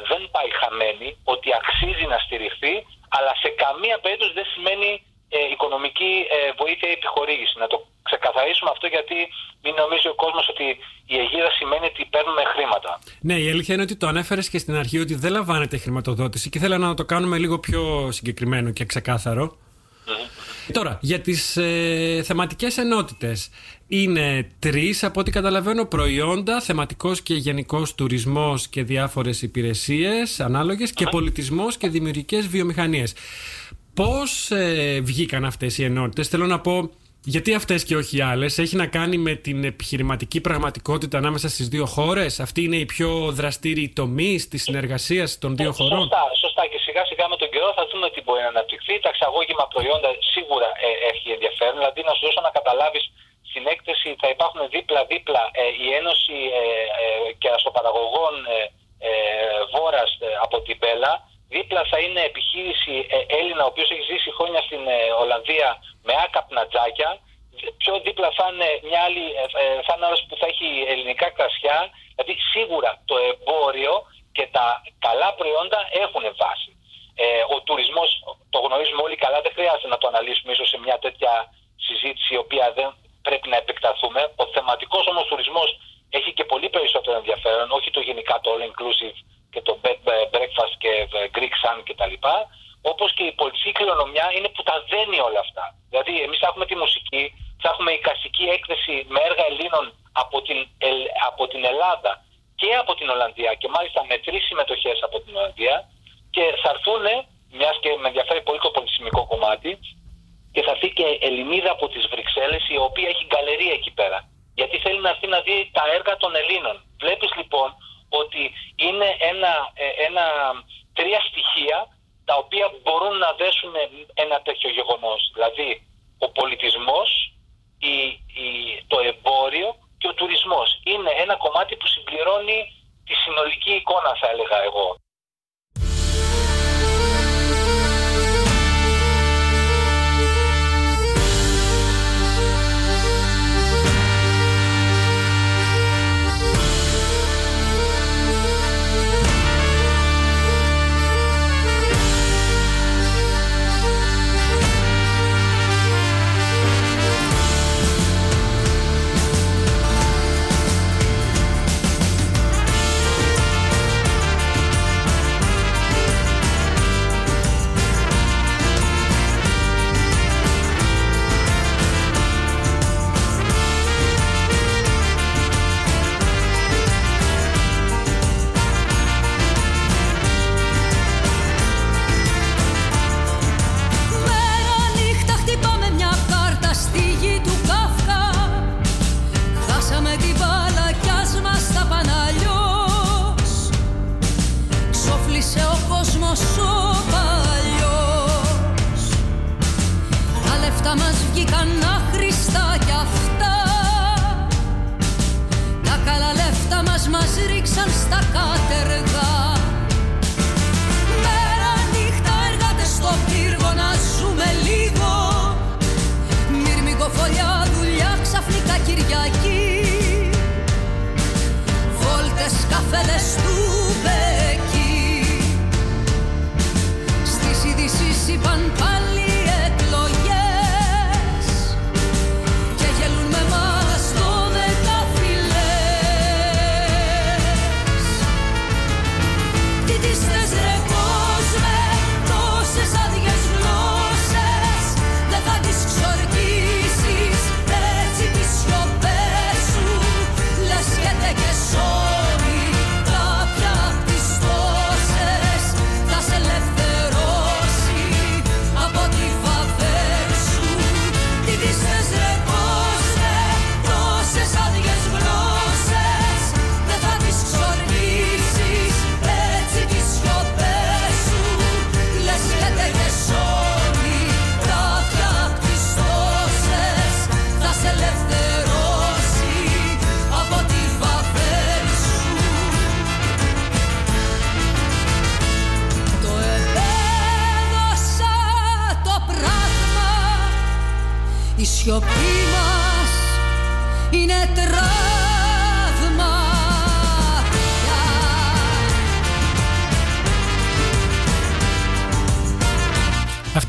δεν πάει χαμένη, ότι αξίζει να στηριχθεί, αλλά σε καμία περίπτωση δεν σημαίνει ε, οικονομική ε, βοήθεια ή επιχορήγηση. Να το ξεκαθαρίσουμε αυτό γιατί μην νομίζει ο κόσμος ότι η αιγίδα σημαίνει ότι παίρνουμε χρήματα. Ναι, η αλήθεια είναι ότι το ανέφερες και στην αρχή ότι δεν λαμβάνετε χρηματοδότηση και ήθελα να το κάνουμε λίγο πιο συγκεκριμένο και ξεκάθαρο. Τώρα, για τις ε, θεματικές ενότητες. Είναι τρεις, από ό,τι καταλαβαίνω, προϊόντα, θεματικός και γενικός τουρισμός και διάφορες υπηρεσίες ανάλογες και πολιτισμός και δημιουργικές βιομηχανίες. Πώς ε, βγήκαν αυτές οι ενότητες, θέλω να πω, γιατί αυτές και όχι άλλες, έχει να κάνει με την επιχειρηματική πραγματικότητα ανάμεσα στις δύο χώρες; Αυτή είναι η πιο δραστήριη τομή της συνεργασίας των δύο χωρών; Σωστά, σωστά. Και σιγά σιγά με τον καιρό θα δούμε τι μπορεί να αναπτυχθεί. Τα εξαγώγημα προϊόντα σίγουρα ε, έχει ενδιαφέρον. Δηλαδή, να σου δώσω να καταλάβεις στην έκθεση θα υπάρχουν δίπλα-δίπλα ε, η Ένωση ε, ε, και Αστοπαραγωγών ε, ε, Βόρας ε, από την Μπέλα. Δίπλα θα είναι επιχείρηση ε, Έλληνα, ο οποίος έχει ζήσει χρόνια στην ε, Ολλανδία με άκαπνα τζάκια. Πιο δίπλα θα είναι μια άλλη, ε, ε, θα είναι άλλος που θα έχει ελληνικά κρασιά. Δηλαδή σίγουρα το εμπόριο και τα καλά προϊόντα έχουν βάση. Ε, ο τουρισμός, το γνωρίζουμε όλοι καλά, δεν χρειάζεται να το αναλύσουμε ίσως σε μια τέτοια συζήτηση η οποία δεν πρέπει να επεκταθούμε. Ο θεματικός όμως τουρισμός έχει και πολύ περισσότερο ενδιαφέρον, όχι το γενικά το all inclusive και το bed eh, breakfast και ε, Greek sun κτλ. Όπως και η πολιτική κληρονομιά είναι που τα δένει όλα αυτά. Δηλαδή εμείς θα έχουμε τη μουσική, θα έχουμε η κασική έκθεση με έργα Ελλήνων από την, Ελ- από την Ελλάδα και από την Ολλανδία και μάλιστα με τρεις συμμετοχές από την Ολλανδία και θα έρθουν, μιας και με ενδιαφέρει πολύ το πολιτισμικό κομμάτι, και θα έρθει και Ελληνίδα από τις Βρυξέλλες η οποία έχει γκαλερία εκεί πέρα. Γιατί θέλει να έρθει να δει τα έργα των Ελλήνων. Βλέπεις λοιπόν ότι είναι ένα, ε, ένα, τρία στοιχεία τα οποία μπορούν να δέσουν ένα τέτοιο γεγονός. Δηλαδή ο πολιτισμός, η, η, το εμπόριο και ο τουρισμός. Είναι ένα κομμάτι που συμπληρώνει τη συνολική εικόνα θα έλεγα εγώ.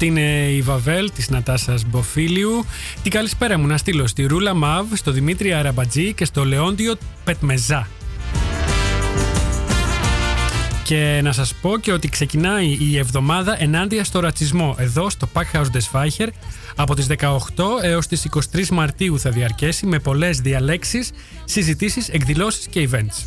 Αυτή είναι η Βαβέλ της Νατάσας Μποφίλιου. Την καλησπέρα μου να στείλω στη Ρούλα Μαβ, στο Δημήτρη Αραμπατζή και στο Λεόντιο Πετμεζά. Και να σας πω και ότι ξεκινάει η εβδομάδα ενάντια στο ρατσισμό εδώ στο Packhouse des Feicher από τις 18 έως τις 23 Μαρτίου θα διαρκέσει με πολλές διαλέξεις, συζητήσεις, εκδηλώσεις και events.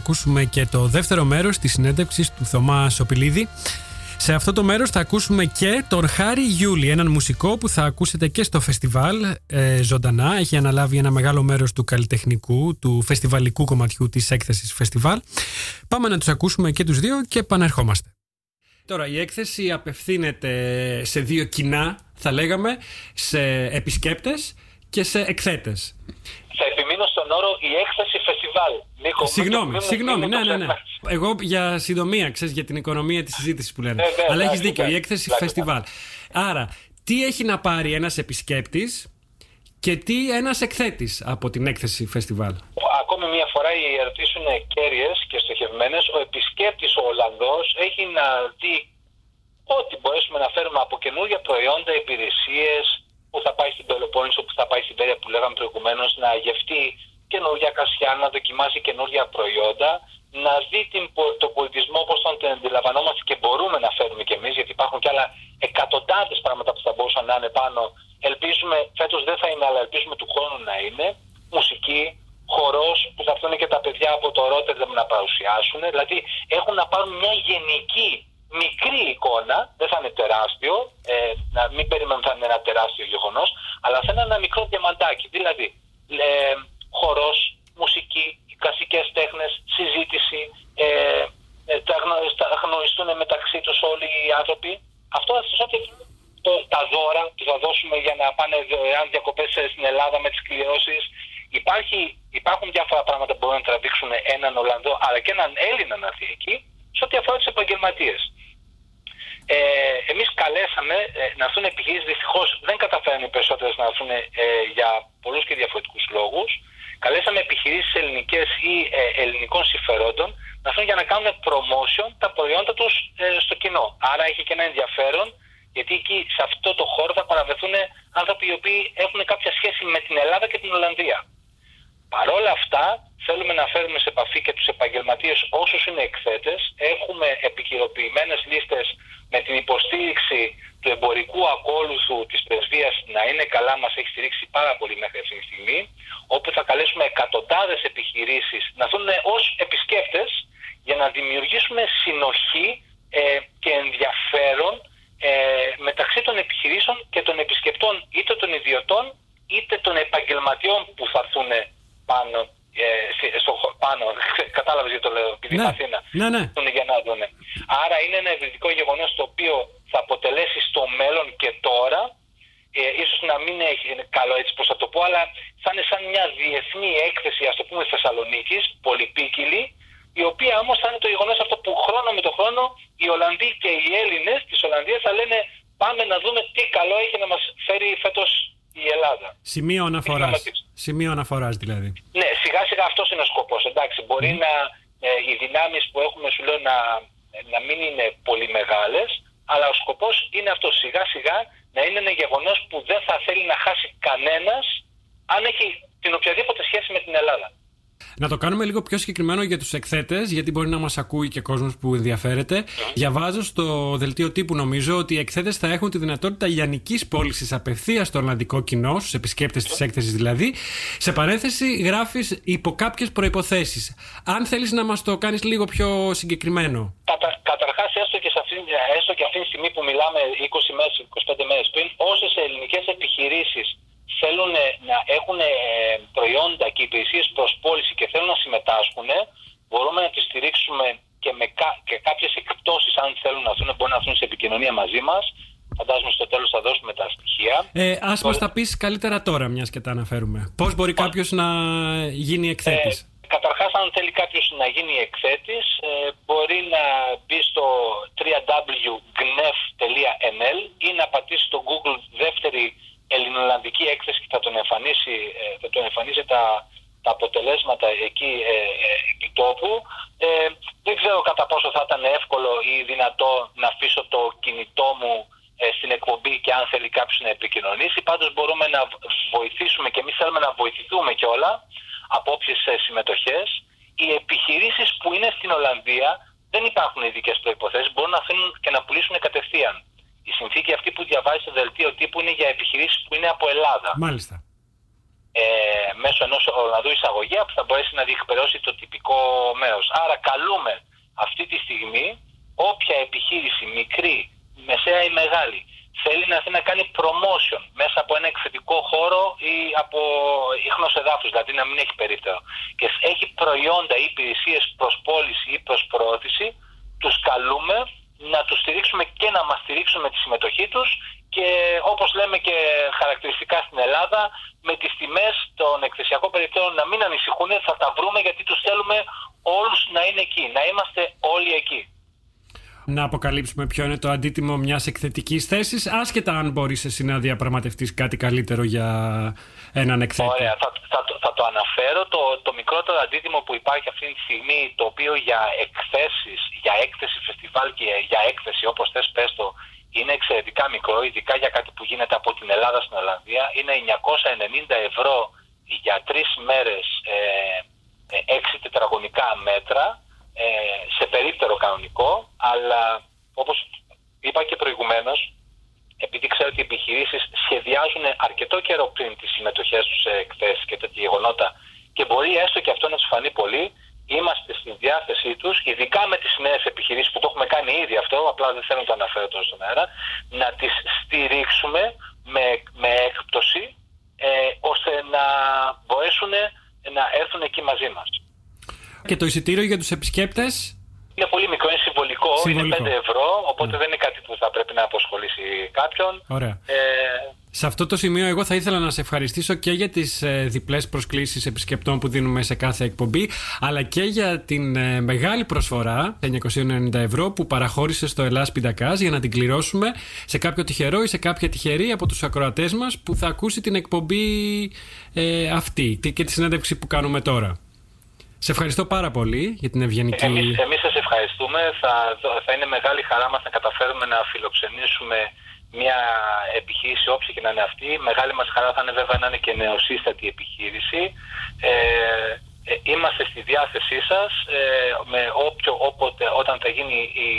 Ακούσουμε και το δεύτερο μέρος της συνέντευξης του Θωμά Σοπηλίδη. Σε αυτό το μέρος θα ακούσουμε και τον Χάρη Γιούλη, έναν μουσικό που θα ακούσετε και στο φεστιβάλ ε, ζωντανά. Έχει αναλάβει ένα μεγάλο μέρος του καλλιτεχνικού, του φεστιβαλικού κομματιού της έκθεσης φεστιβάλ. Πάμε να τους ακούσουμε και τους δύο και επανερχόμαστε. Τώρα η έκθεση απευθύνεται σε δύο κοινά, θα λέγαμε, σε επισκέπτες και σε εκθέτες. Θα επιμείνω στον όρο η έκθεση φεστιβάλ. Νίκο, μην- Συγγνώμη, μην- συγγνώμη, μην ναι, το ναι, ναι. ξεχνάς. Εγώ για συντομία, ξέρεις, για την οικονομία της συζήτησης που λένε. Ε, ναι, Αλλά έχεις εντάξει, δίκιο, η εντάξει, έκθεση εντάξει. φεστιβάλ. Άρα, τι έχει να πάρει ένας επισκέπτης και τι ένας εκθέτης από την έκθεση φεστιβάλ; Ακόμη μια φορά οι ερωτήσεις είναι κέρυες και στοχευμένες. Ο επισκέπτης, ο Ολλανδός, έχει να δει ό,τι μπορέσουμε να φέρουμε από καινούργια προϊόντα, υπηρεσίες, που θα πάει στην Πελοπόννησο, που θα πάει στην Πέρια που λέγαμε προηγουμένως, να γευτεί καινούργια κασιά, να δοκιμάσει καινούργια προϊόντα, να δει την, πο- τον πολιτισμό όπως τον αντιλαμβανόμαστε και μπορούμε να φέρουμε κι εμείς, γιατί υπάρχουν κι άλλα εκατοντάδες πράγματα που θα μπορούσαν να είναι πάνω. Ελπίζουμε, φέτος δεν θα είναι, αλλά ελπίζουμε του χρόνου να είναι. Μουσική, χορός που θα έρθουν και τα παιδιά από το Ρότερνταμ να παρουσιάσουν. Δηλαδή έχουν να πάρουν μια γενική μικρή εικόνα, δεν θα είναι τεράστιο, ε, να μην περιμένουμε θα είναι ένα τεράστιο γεγονό, αλλά θα είναι ένα μικρό διαμαντάκι. Δηλαδή, ε, χορός, μουσική, οι κλασικές τέχνες, συζήτηση, ε, ε, θα γνω- θα γνωριστούν μεταξύ τους όλοι οι άνθρωποι. Αυτό θα σας ότι το, τα δώρα που θα δώσουμε για να πάνε δωρεάν διακοπές ε, στην Ελλάδα με τις κληρώσεις. Υπάρχει, υπάρχουν διάφορα πράγματα που μπορούν να τραβήξουν έναν Ολλανδό αλλά και έναν Έλληνα να έρθει εκεί σε ό,τι αφορά τους επαγγελματίες. Ε, Εμεί καλέσαμε ε, να έρθουν επιχειρήσει. Δυστυχώ δεν καταφέρουν οι περισσότερε να έρθουν ε, για πολλού και διαφορετικού λόγου. Καλέσαμε επιχειρήσει ελληνικέ ή ε, ελληνικών συμφερόντων να έρθουν για να κάνουν promotion τα προϊόντα του στο κοινό. Άρα έχει και ένα ενδιαφέρον γιατί εκεί σε αυτό το χώρο θα παραβεθούν άνθρωποι οι οποίοι έχουν κάποια σχέση με την Ελλάδα και την Ολλανδία. Παρόλα αυτά, θέλουμε να φέρουμε σε επαφή και τους επαγγελματίες όσους είναι εκθέτες. Έχουμε επικυροποιημένες λίστες με την υποστήριξη του εμπορικού ακόλουθου της πρεσβείας να είναι καλά, μας έχει στηρίξει πάρα πολύ μέχρι αυτή τη στιγμή, όπου θα καλέσουμε εκατοντάδες επιχειρήσεις να έρθουν ως επισκέπτες για να δημιουργήσουμε συνοχή ε, και ενδιαφέρον ε, μεταξύ των επιχειρήσεων και των επισκεπτών είτε των ιδιωτών είτε των επαγγελματιών που θα έρθουν πάνω, ε, σε- στο, χω- πάνω. κατάλαβες γιατί το λέω, επειδή Ναι. είναι Αθήνα. Ναι, ναι. Έρθουν για να δούνε. Άρα είναι ένα ευρυδικό γεγονός το οποίο θα αποτελέσει στο μέλλον και τώρα ε, ίσως να μην έχει είναι καλό έτσι πως θα το πω, αλλά θα είναι σαν μια διεθνή έκθεση, ας το πούμε, Θεσσαλονίκης, πολυπίκυλη, η οποία όμως θα είναι το γεγονός αυτό που χρόνο με το χρόνο οι Ολλανδοί και οι Έλληνες της Ολλανδίας θα λένε πάμε να δούμε τι καλό έχει να μας φέρει φέτος η Ελλάδα. Σημείο αναφοράς. Δραματικό. Σημείο αναφοράς δηλαδή. Ναι, σιγά σιγά αυτός είναι ο σκοπός. Εντάξει, μπορεί να ε, οι δυνάμεις που έχουμε, σου λέω, να, να μην είναι πολύ μεγάλες, αλλά ο σκοπός είναι αυτός. Σιγά σιγά να είναι ένα γεγονός που δεν θα θέλει να χάσει κανένας αν έχει την οποιαδήποτε σχέση με την Ελλάδα. Να το κάνουμε λίγο πιο συγκεκριμένο για τους εκθέτες, γιατί μπορεί να μας ακούει και κόσμος που ενδιαφέρεται. Διαβάζω στο δελτίο τύπου, νομίζω, ότι οι εκθέτες θα έχουν τη δυνατότητα λιανικής πώλησης απευθείας στο Ολλανδικό κοινό, στους επισκέπτες της έκθεσης δηλαδή. Σε παρένθεση, γράφεις υπό κάποιες προποθέσει. Αν θέλεις να μας το κάνεις λίγο πιο συγκεκριμένο. Κατα, Καταρχάς, έστω, και σε αυτή- έστω και αυτή τη στιγμή που μιλάμε 20 μέρες, 25 μέρες πριν, όσες ελληνικές επιχειρήσεις θέλουν να έχουν ε, προϊόντα και υπηρεσίες προς πώληση και θέλουν να συμμετάσχουν, μπορούμε να τις στηρίξουμε και με κα, και κάποιες εκπτώσεις, αν θέλουν να έρθουν, μπορεί να έρθουν σε επικοινωνία μαζί μας. Φαντάζομαι στο τέλος θα δώσουμε τα στοιχεία. Ε, Α μας τα πεις καλύτερα τώρα, μιας και τα αναφέρουμε. Πώς μπορεί κάποιος να γίνει εκθέτης; Ε, καταρχάς, αν θέλει κάποιος να γίνει εκθέτης, ε, μπορεί να μπει στο www.gnef.nl ή να πατήσει στο Google δεύτερη ελληνολλανδική έκθεση και θα τον εμφανίσει, ε, θα τον εμφανίσει τα, τα αποτελέσματα εκεί ε, ε, επί τόπου. Ε, δεν ξέρω κατά πόσο θα ήταν εύκολο ή δυνατό να αφήσω το κινητό μου ε, στην εκπομπή και αν θέλει κάποιος να επικοινωνήσει. Πάντως μπορούμε να βοηθήσουμε και εμείς θέλουμε να βοηθηθούμε κιόλα από όποιες συμμετοχές. Οι επιχειρήσεις που είναι στην Ολλανδία δεν υπάρχουν ειδικές προποθέσει, μπορούν να αφήνουν και να πουλήσουν κατευθείαν. Η συνθήκη αυτή που διαβάζει στο δελτίο τύπου είναι για επιχειρήσεις που είναι από Ελλάδα. Μάλιστα. Ε, μέσω ενός Ολλανδού εισαγωγέα που θα μπορέσει να διεκπαιρεώσει το τυπικό μέρος. Άρα, καλούμε αυτή τη στιγμή όποια επιχείρηση, μικρή, μεσαία ή μεγάλη, θέλει να έρθει να κάνει promotion μέσα από ένα εκθετικό χώρο ή από ίχνος εδάφους, δηλαδή να μην έχει περίπτερο και έχει προϊόντα ή υπηρεσίες προς πώληση ή προς προώθηση, τους καλούμε να τους στηρίξουμε και να μας στηρίξουν με τη συμμετοχή τους και όπως λέμε και χαρακτηριστικά στην Ελλάδα με τις τιμές των εκθεσιακών περιπτώσεων να μην ανησυχούν, θα τα βρούμε γιατί τους θέλουμε όλους να είναι εκεί, να είμαστε όλοι εκεί. Να αποκαλύψουμε ποιο είναι το αντίτιμο μιας εκθετικής θέσης, άσχετα αν μπορείς εσύ να διαπραγματευτείς κάτι καλύτερο για έναν εκθέτη. Ωραία, θα, θα, το- θα το αναφέρω. Το, το μικρότερο αντίτιμο που υπάρχει αυτή τη στιγμή, το οποίο για εκθέσεις, για έκθεση φεστιβάλ και για έκθεση, όπως θες πες το, είναι εξαιρετικά μικρό, ειδικά για κάτι που γίνεται από την Ελλάδα στην Ολλανδία. Είναι 990 ευρώ για τρεις μέρες ε, ε, έξι τετραγωνικά μέτρα ε, σε περίπτερο κανονικό, αλλά όπως είπα και προηγουμένως, επειδή ξέρω ότι οι επιχειρήσεις σχεδιάζουν αρκετό καιρό πριν τις συμμετοχές τους σε εκθέσεις και τέτοια γεγονότα και μπορεί έστω και αυτό να τους φανεί πολύ, είμαστε στη διάθεσή τους, ειδικά με τις νέες επιχειρήσεις που το έχουμε κάνει ήδη αυτό, απλά δεν θέλω να το αναφέρω τώρα στον αέρα, να τις στηρίξουμε με, με έκπτωση ε, ώστε να μπορέσουν να έρθουν εκεί μαζί μας. Και το εισιτήριο για τους επισκέπτες; Είναι πολύ μικρό, είναι συμβολικό, Συμβολικό. είναι 5 ευρώ, οπότε δεν είναι κάτι που θα πρέπει να αποσχολήσει κάποιον. Ωραία. Ε, Σε αυτό το σημείο, εγώ θα ήθελα να σε ευχαριστήσω και για τις ε, διπλές προσκλήσεις επισκεπτών που δίνουμε σε κάθε εκπομπή, αλλά και για την ε, μεγάλη προσφορά, τα 990 ευρώ, που παραχώρησε στο Ελλάς Πιντακάς για να την κληρώσουμε σε κάποιο τυχερό ή σε κάποια τυχερή από τους ακροατές μας που θα ακούσει την εκπομπή ε, αυτή τη- και τη συνέντευξη που κάνουμε τώρα. Σε ευχαριστώ πάρα πολύ για την ευγενική. Εμείς, εμείς σας ευχαριστούμε. Θα, δω- θα είναι μεγάλη χαρά μας να καταφέρουμε να φιλοξενήσουμε μια επιχείρηση όποια και να είναι αυτή. Μεγάλη μας χαρά θα είναι βέβαια να είναι και νεοσύστατη επιχείρηση. Ε, ε, είμαστε στη διάθεσή σας ε, με όποιο, όποτε, όταν θα γίνει η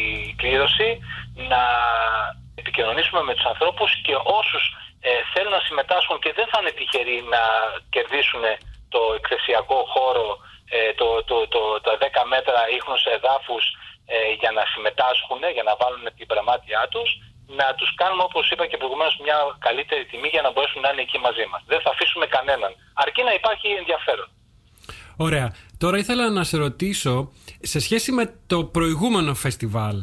κλήρωση να επικοινωνήσουμε με τους ανθρώπους και όσους ε, θέλουν να συμμετάσχουν και δεν θα είναι τυχεροί να κερδίσουν το εκθεσιακό χώρο ε, το, το, το, τα 10 μέτρα ίχνους εδάφους ε, για να συμμετάσχουν, για να βάλουν την πραγμάτια τους, να τους κάνουμε όπως είπα και προηγουμένως μια καλύτερη τιμή για να μπορέσουν να είναι εκεί μαζί μας. Δεν θα αφήσουμε κανέναν, αρκεί να υπάρχει ενδιαφέρον. Ωραία. Τώρα ήθελα να σε ρωτήσω, σε σχέση με το προηγούμενο φεστιβάλ,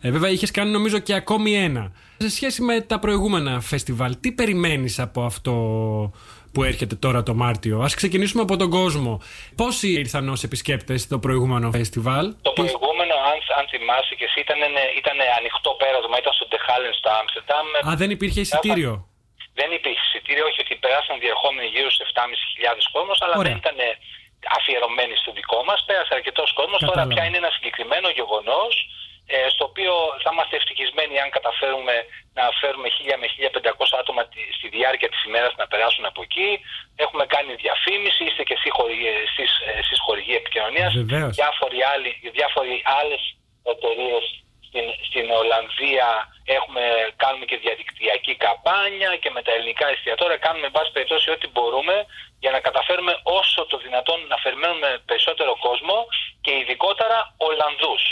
ε, βέβαια είχες κάνει νομίζω και ακόμη ένα. Σε σχέση με τα προηγούμενα φεστιβάλ, τι περιμένεις από αυτό που έρχεται τώρα το Μάρτιο. Ας ξεκινήσουμε από τον κόσμο. Πόσοι ήρθαν ως επισκέπτες στο προηγούμενο φεστιβάλ; Το προηγούμενο, αν, αν θυμάσαι και εσύ, ήταν, ήταν ανοιχτό πέρασμα, ήταν στο Ντεχάλεν στο Άμστερνταμ. Α, δεν υπήρχε εισιτήριο; Δεν υπήρχε εισιτήριο, όχι ότι περάσαν διερχόμενοι γύρω στους 7.500 κόσμος, αλλά Ωραία. δεν ήταν αφιερωμένοι στο δικό μας. Πέρασε αρκετός κόσμος. Τώρα Κατάλαβα. πια είναι ένα συγκεκριμένο γεγονός, στο οποίο θα είμαστε ευτυχισμένοι αν καταφέρουμε να φέρουμε 1000 με 1500 άτομα τη- στη διάρκεια της ημέρας να περάσουν από εκεί. Έχουμε κάνει διαφήμιση, είστε και εσείς χορηγοί, εσείς, εσείς χορηγοί επικοινωνίας. Βεβαίως. Διάφοροι, άλλοι, διάφοροι άλλες εταιρείες στην, στην Ολλανδία έχουμε, κάνουμε και διαδικτυακή καμπάνια και με τα ελληνικά εστιατόρια κάνουμε εν πάση περιπτώσει ό,τι μπορούμε για να καταφέρουμε όσο το δυνατόν να φερμένουμε περισσότερο κόσμο και ειδικότερα Ολλανδούς.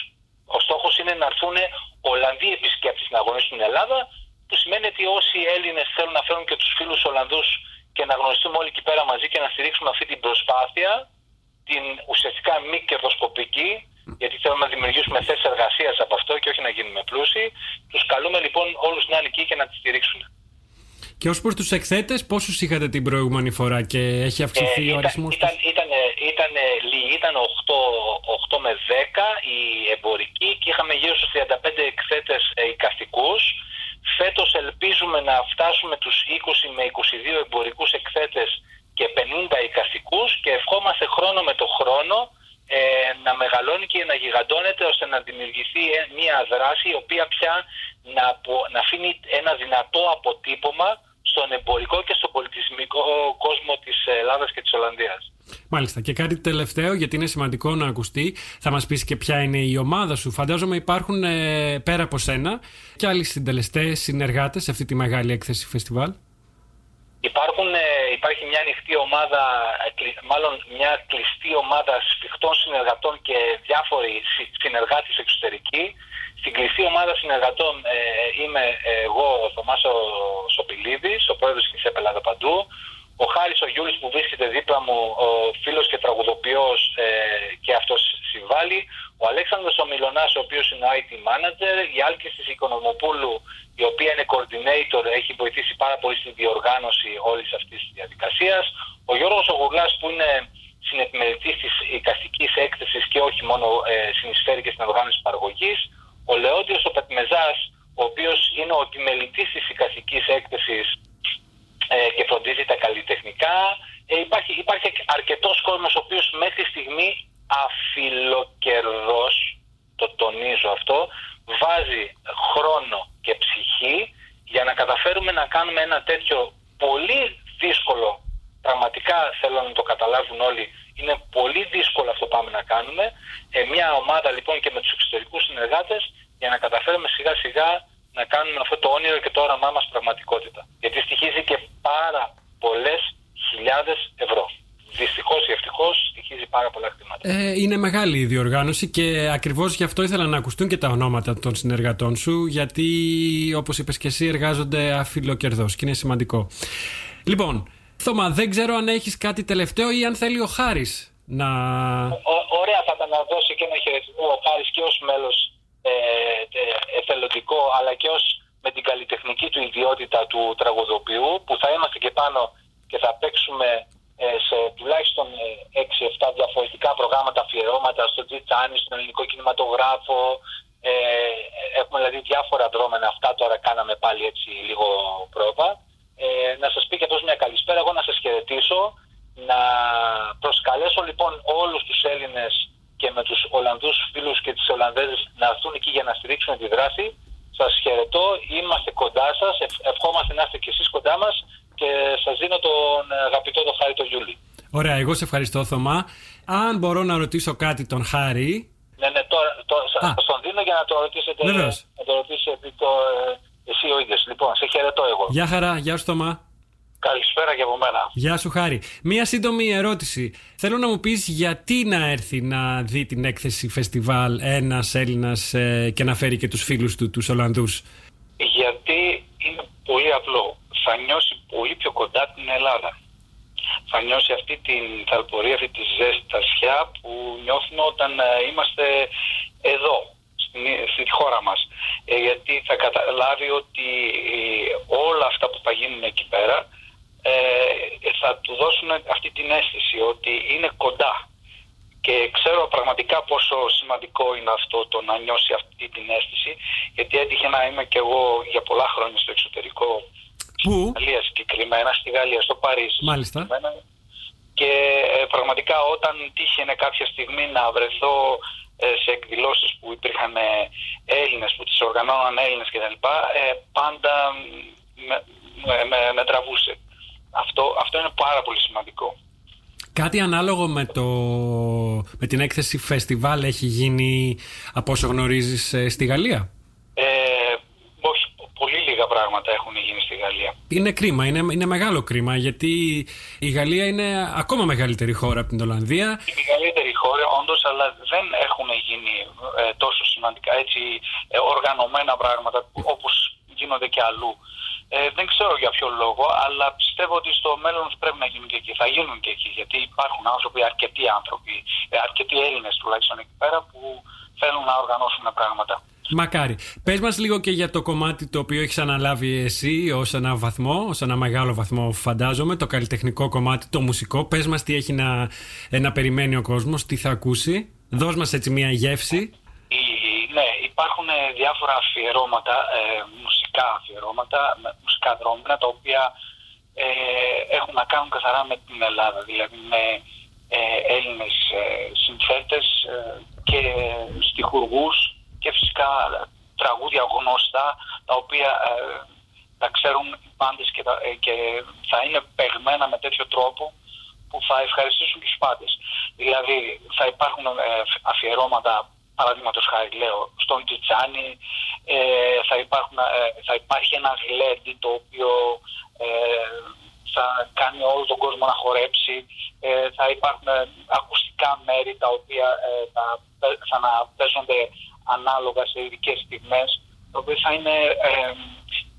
Ο στόχος είναι να έρθουν Ολλανδοί επισκέπτες να αγωνίσουν στην Ελλάδα που σημαίνει ότι όσοι Έλληνες θέλουν να φέρουν και τους φίλους Ολλανδούς και να γνωριστούμε όλοι εκεί πέρα μαζί και να στηρίξουμε αυτή την προσπάθεια την ουσιαστικά μη κερδοσκοπική, γιατί θέλουμε να δημιουργήσουμε θέσεις εργασίας από αυτό και όχι να γίνουμε πλούσιοι. Τους καλούμε λοιπόν όλους να είναι εκεί και να τη στηρίξουν. Και ως προς τους εκθέτες, πόσους είχατε την προηγούμενη φορά και έχει αυξηθεί ο Ε, ήταν, αριθμός ήταν, τους; ήταν, ήταν, λίγοι, ήταν 8, 8 με 10 οι εμπορικοί και είχαμε γύρω στους 35 εκθέτες ε, οικαστικούς. Φέτος ελπίζουμε να φτάσουμε τους 20 με 22 εμπορικούς εκθέτες και 50 οικαστικούς και ευχόμαστε χρόνο με το χρόνο ε, να μεγαλώνει και να γιγαντώνεται ώστε να δημιουργηθεί ε, μια δράση η οποία πια να, απο- να αφήνει ένα δυνατό αποτύπωμα στον εμπορικό και στον πολιτισμικό κόσμο της Ελλάδας και της Ολλανδίας. Μάλιστα. Και κάτι τελευταίο, γιατί είναι σημαντικό να ακουστεί, θα μας πεις και ποια είναι η ομάδα σου. Φαντάζομαι υπάρχουν ε, πέρα από σένα και άλλοι συντελεστές, συνεργάτες σε αυτή τη μεγάλη έκθεση φεστιβάλ. Υπάρχουν, ε, υπάρχει μια ανοιχτή ομάδα, ε, κλει- μάλλον μια κλειστή ομάδα σφιχτών συνεργατών και διάφοροι συ- συνεργάτες εξωτερικοί. Στην κλειστή ομάδα συνεργατών ε, είμαι εγώ, ο Θωμάς ο Σοπηλίδης, ο πρόεδρος της ΕΠ Ελλάδα Παντού, ο Χάρης ο Γιούλης που βρίσκεται δίπλα μου, ο φίλος και τραγουδοποιός ε, και αυτός συμβάλλει, ο Αλέξανδρος ο Μιλωνάς, ο οποίος είναι IT manager, η Άλκης της Οικονομοπούλου, η οποία είναι coordinator, έχει βοηθήσει πάρα πολύ στη διοργάνωση όλης αυτής της διαδικασίας, ο Γιώργος ο Γουρλάς που είναι συνεπιμελητής της οικαστικής έκθεσης και όχι μόνο ε, συνεισφέρει και στην οργάνωση παραγωγής, ο Λεόντιος ο Πετμεζάς, ο οποίος είναι ο επιμελητής της οικαστικής έκθεσης ε, και φροντίζει τα καλλιτεχνικά. Ε, υπάρχει, υπάρχει αρκετός κόσμος ο οποίος μέχρι στιγμή αφιλοκερδός, το τονίζω αυτό, βάζει χρόνο και ψυχή για να καταφέρουμε να κάνουμε ένα τέτοιο πολύ δύσκολο, πραγματικά θέλω να το καταλάβουν όλοι, είναι πολύ δύσκολο αυτό που πάμε να κάνουμε. Ε, μια ομάδα λοιπόν και με τους εξωτερικούς συνεργάτες για να καταφέρουμε σιγά σιγά να κάνουμε αυτό το όνειρο και το όραμά μας πραγματικότητα. Γιατί στοιχίζει και πάρα πολλές χιλιάδες ευρώ. Δυστυχώς ή ευτυχώς στοιχίζει πάρα πολλά χρήματα. Ε, είναι μεγάλη η διοργάνωση και ακριβώς γι' αυτό ήθελα να ακουστούν και τα ονόματα των συνεργατών σου γιατί όπως είπες και εσύ εργάζονται αφιλοκερδός και είναι σημαντικό. Λοιπόν, Θωμά, δεν ξέρω αν έχεις κάτι τελευταίο ή αν θέλει ο Χάρης να... Ω- ωραία θα ήταν να δώσει και ένα χαιρετισμό ο Χάρης και ως μέλος ε, ε, εθελοντικό αλλά και ως με την καλλιτεχνική του ιδιότητα του τραγουδοποιού που θα είμαστε και πάνω και θα παίξουμε ε, σε τουλάχιστον ε, 6-7 διαφορετικά προγράμματα αφιερώματα στο Τζιτσάνι, στον ελληνικό κινηματογράφο. Ε, έχουμε δηλαδή διάφορα δρόμενα. Αυτά τώρα κάναμε πάλι έτσι λίγο πρόβα. Ε, να σας πει και αυτός μια καλησπέρα. Εγώ να σας χαιρετήσω. Να προσκαλέσω λοιπόν όλους τους Έλληνες και με τους Ολλανδούς φίλους και τις Ολλανδέζες να έρθουν εκεί για να στηρίξουν τη δράση. Σας χαιρετώ, είμαστε κοντά σας, ευ- ευχόμαστε να είστε και εσείς κοντά μας και σας δίνω τον αγαπητό τον Χάρη τον Γιούλη. Ωραία, εγώ σε ευχαριστώ Θωμά. Αν μπορώ να ρωτήσω κάτι τον Χάρη... Ναι, ναι, τώρα το, Α. σας τον δίνω για να το ρωτήσετε, Βεβαίως. να το ρωτήσετε επί το, ε, εσύ ο ίδιος. Λοιπόν, σε χαιρετώ εγώ. Γεια χαρά, γεια σου Θωμά. Καλησπέρα και από μένα. Γεια σου Χάρη. Μία σύντομη ερώτηση. Θέλω να μου πεις γιατί να έρθει να δει την έκθεση φεστιβάλ ένας Έλληνας ε, και να φέρει και τους φίλους του, τους Ολλανδούς; γιατί είναι πολύ απλό. Θα νιώσει πολύ πιο κοντά την Ελλάδα. Θα νιώσει αυτή την θαλπορία, αυτή τη ζέστασιά που νιώθουμε όταν ε, είμαστε εδώ, στην, στη χώρα μας. ε, γιατί θα καταλάβει ότι ε, όλα αυτά που θα γίνουν εκεί πέρα ε, θα του δώσουν αυτή την αίσθηση ότι είναι κοντά. Και ξέρω πραγματικά πόσο σημαντικό είναι αυτό το να νιώσει αυτή την αίσθηση, γιατί έτυχε να είμαι και εγώ για πολλά χρόνια στο εξωτερικό, Πού; στη Γαλλία συγκεκριμένα, στη Γαλλία, στο Παρίσι. Μάλιστα. συγκεκριμένα. Και ε, πραγματικά όταν τύχαινε κάποια στιγμή να βρεθώ ε, σε εκδηλώσεις που υπήρχαν ε, Έλληνες, που τις οργανώναν Έλληνες κτλ. Ε, πάντα με, με, με, με τραβούσε. Αυτό, αυτό είναι πάρα πολύ σημαντικό. Κάτι ανάλογο με, το, με την έκθεση φεστιβάλ έχει γίνει από όσο γνωρίζεις ε, στη Γαλλία; Ε, όχι, πολύ λίγα πράγματα έχουν γίνει στη Γαλλία. Είναι κρίμα, είναι, είναι μεγάλο κρίμα γιατί η Γαλλία είναι ακόμα μεγαλύτερη χώρα από την Ολλανδία. Η μεγαλύτερη χώρα όντως, αλλά δεν έχουν γίνει ε, τόσο σημαντικά έτσι ε, οργανωμένα πράγματα όπως γίνονται και αλλού. Ε, δεν ξέρω για ποιο λόγο, αλλά πιστεύω ότι στο μέλλον πρέπει να γίνουν και εκεί. Θα γίνουν και εκεί, γιατί υπάρχουν άνθρωποι, αρκετοί άνθρωποι, ε, αρκετοί Έλληνες τουλάχιστον εκεί πέρα, που θέλουν να οργανώσουν πράγματα. Μακάρι. Πες μας λίγο και για το κομμάτι το οποίο έχεις αναλάβει εσύ ως ένα βαθμό, ως ένα μεγάλο βαθμό φαντάζομαι, το καλλιτεχνικό κομμάτι, το μουσικό. Πες μας τι έχει να, ε, να περιμένει ο κόσμος, τι θα ακούσει. Δώσ' μας έτσι μια γεύση. Η- ναι, υπάρχουν ε, διάφορα αφιερώματα, ε, μουσικά αφιερώματα, με- μουσικά δρόμενα, τα οποία ε, έχουν να κάνουν καθαρά με την Ελλάδα, δηλαδή με ε, Έλληνες ε, συνθέτες ε, και στιχουργούς και φυσικά τραγούδια γνωστά, τα οποία ε, τα ξέρουν οι πάντες και, τα- ε, και θα είναι παιγμένα με τέτοιο τρόπο που θα ευχαριστήσουν τους πάντες. Δηλαδή θα υπάρχουν ε, αφιερώματα, παραδείγματος χάρη λέω, στον Τιτσάνι, ε, θα, υπάρχουν, ε, θα υπάρχει ένα γλέντι το οποίο ε, θα κάνει όλο τον κόσμο να χορέψει, ε, θα υπάρχουν ε, ακουστικά μέρη τα οποία ε, θα, θα να παίζονται ανάλογα σε ειδικές στιγμές, τα οποία θα είναι ε,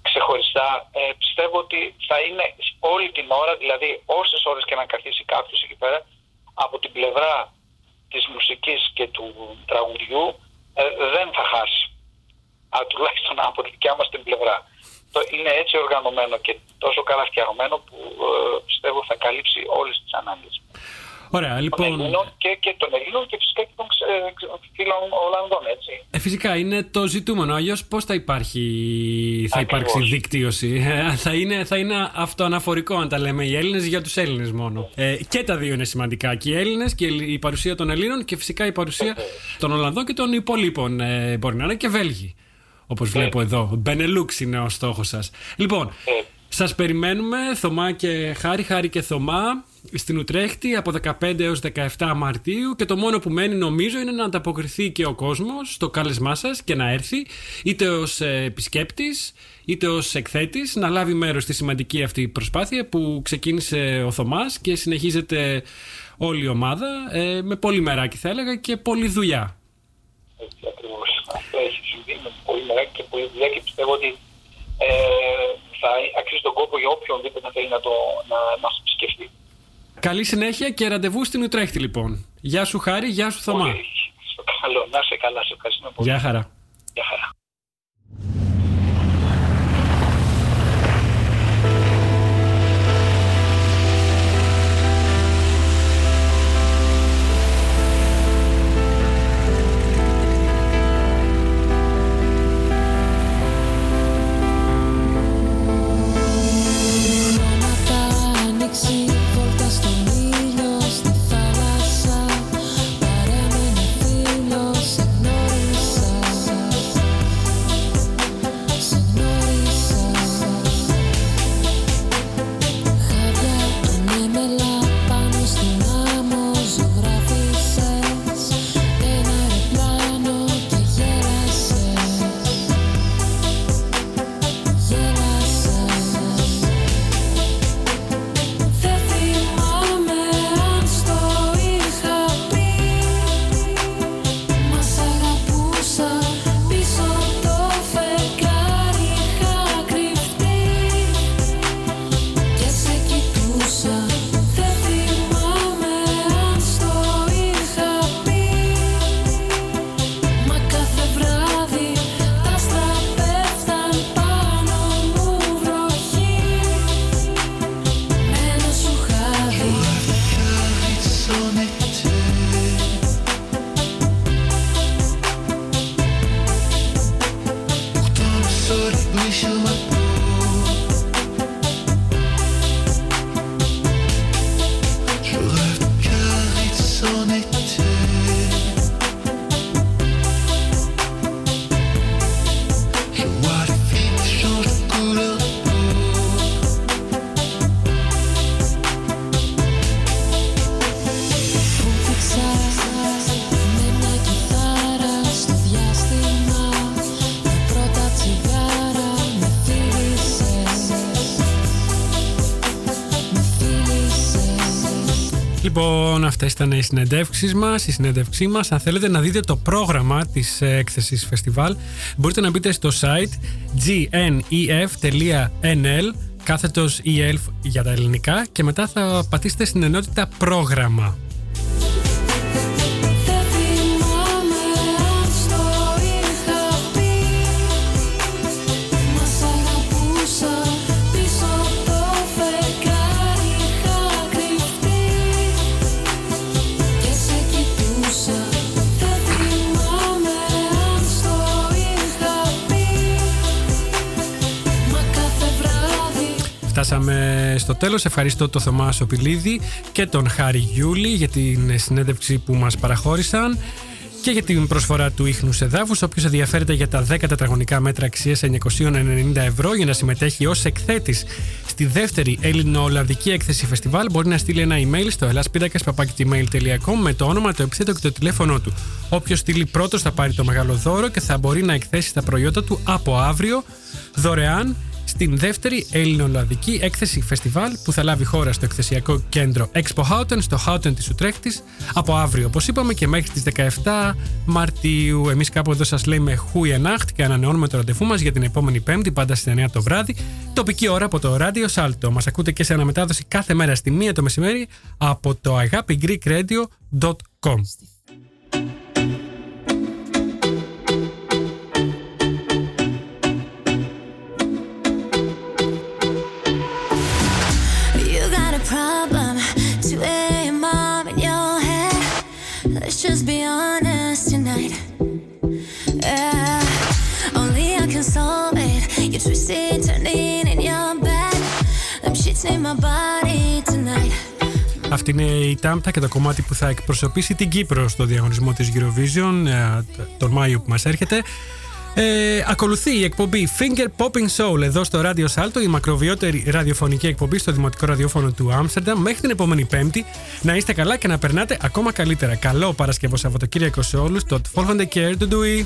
ξεχωριστά. Ε, πιστεύω ότι θα είναι όλη την ώρα, δηλαδή όσες ώρες και να καθίσει κάποιος εκεί πέρα, από την πλευρά της μουσικής και του τραγουδιού ε, δεν θα χάσει. Α, τουλάχιστον από τη δικιά μας την πλευρά. Το είναι έτσι οργανωμένο και τόσο καλά φτιαγμένο που ε, πιστεύω θα καλύψει όλες τις ανάγκες. Ωραία, Των λοιπόν. Ελλήνων και, και των Ελλήνων και φυσικά και των ξε- ξε- φίλων Ολλανδών, έτσι. Ε, φυσικά είναι το ζητούμενο. Αλλιώς πώς θα υπάρχει θα Ακριβώς. υπάρξει δικτύωση. Ε, θα, είναι, θα είναι αυτοαναφορικό αν τα λέμε οι Έλληνες για τους Έλληνες μόνο. Ε, και τα δύο είναι σημαντικά. Και οι Έλληνες και η παρουσία των Ελλήνων και φυσικά η παρουσία των Ολλανδών και των υπολείπων. Ε, μπορεί να είναι και Βέλγοι. Όπως βλέπω εδώ. Μπενελούξ είναι ο στόχος σας. Λοιπόν, σας περιμένουμε Θωμά και Χάρη, Χάρη και Θωμά στην Ουτρέχτη από 15 έως 17 Μαρτίου και το μόνο που μένει νομίζω είναι να ανταποκριθεί και ο κόσμος στο κάλεσμά σας και να έρθει είτε ως ε, επισκέπτης είτε ως εκθέτης να λάβει μέρος στη σημαντική αυτή προσπάθεια που ξεκίνησε ο Θωμάς και συνεχίζεται όλη η ομάδα ε, με πολύ μεράκι θα έλεγα και πολλή δουλειά. Έτσι ακριβώς. Αυτό έχει συμβεί με πολύ μεγάλη και πολύ δουλειά και πιστεύω ότι ε, θα αξίζει τον κόπο για οποιονδήποτε θέλει να, το, να μας επισκεφτεί. Καλή συνέχεια και ραντεβού στην Ουτρέχτη λοιπόν. Γεια σου Χάρη, γεια σου Θωμά. Πολύ. Στο καλό. Να είσαι καλά. Σε ευχαριστούμε πολύ. Γεια χαρά. Γεια χαρά. Λοιπόν, αυτέ ήταν οι συνεντεύξεις μας, η συνέντευξή μας. Αν θέλετε να δείτε το πρόγραμμα της έκθεσης φεστιβάλ, μπορείτε να μπείτε στο site gnef.nl κάθετος ELF για τα ελληνικά και μετά θα πατήσετε στην ενότητα πρόγραμμα. Φτάσαμε στο τέλος. Ευχαριστώ τον Θωμάς Σοπηλίδη και τον Χάρη Γιούλη για την συνέντευξη που μας παραχώρησαν και για την προσφορά του ίχνου εδάφου. Όποιος ενδιαφέρεται για τα 10 τετραγωνικά μέτρα αξίας 990 ευρώ για να συμμετέχει ως εκθέτης στη δεύτερη Ελληνο-Ολλανδική έκθεση φεστιβάλ, μπορεί να στείλει ένα email στο ελάσπίδακα.gmail.com με το όνομα, το επίθετο και το τηλέφωνό του. Όποιος στείλει πρώτος θα πάρει το μεγάλο δώρο και θα μπορεί να εκθέσει τα προϊόντα του από αύριο δωρεάν στην δεύτερη Ελληνολλανδική έκθεση φεστιβάλ που θα λάβει χώρα στο εκθεσιακό κέντρο Expo Houten στο Houten της Ουτρέχτης από αύριο όπως είπαμε και μέχρι τις 17 Μαρτίου. Εμείς κάπου εδώ σας λέμε Χούια Nacht και ανανεώνουμε το ραντεβού μας για την επόμενη Πέμπτη πάντα στις 9 το βράδυ. Τοπική ώρα από το ράδιο Salto μας ακούτε και σε αναμετάδοση κάθε μέρα στη 1 το μεσημέρι από το agapigreekradio.com Let's just be honest tonight. Yeah, only I can solve it. You twist it, turning in your bed. Them shits in my body tonight. Αυτή είναι η Τάμπτα και το κομμάτι που θα εκπροσωπήσει την Κύπρο στο διαγωνισμό της Eurovision ε, τον Μάιο που μας έρχεται. Ε, ακολουθεί η εκπομπή Finger Popping Soul εδώ στο Radio Salto, η μακροβιότερη ραδιοφωνική εκπομπή στο Δημοτικό Ραδιόφωνο του Άμστερνταμ. Μέχρι την επόμενη Πέμπτη να είστε καλά και να περνάτε ακόμα καλύτερα. Καλό Παρασκευό Σαββατοκύριακο σε όλους. Το Folgende Care to do.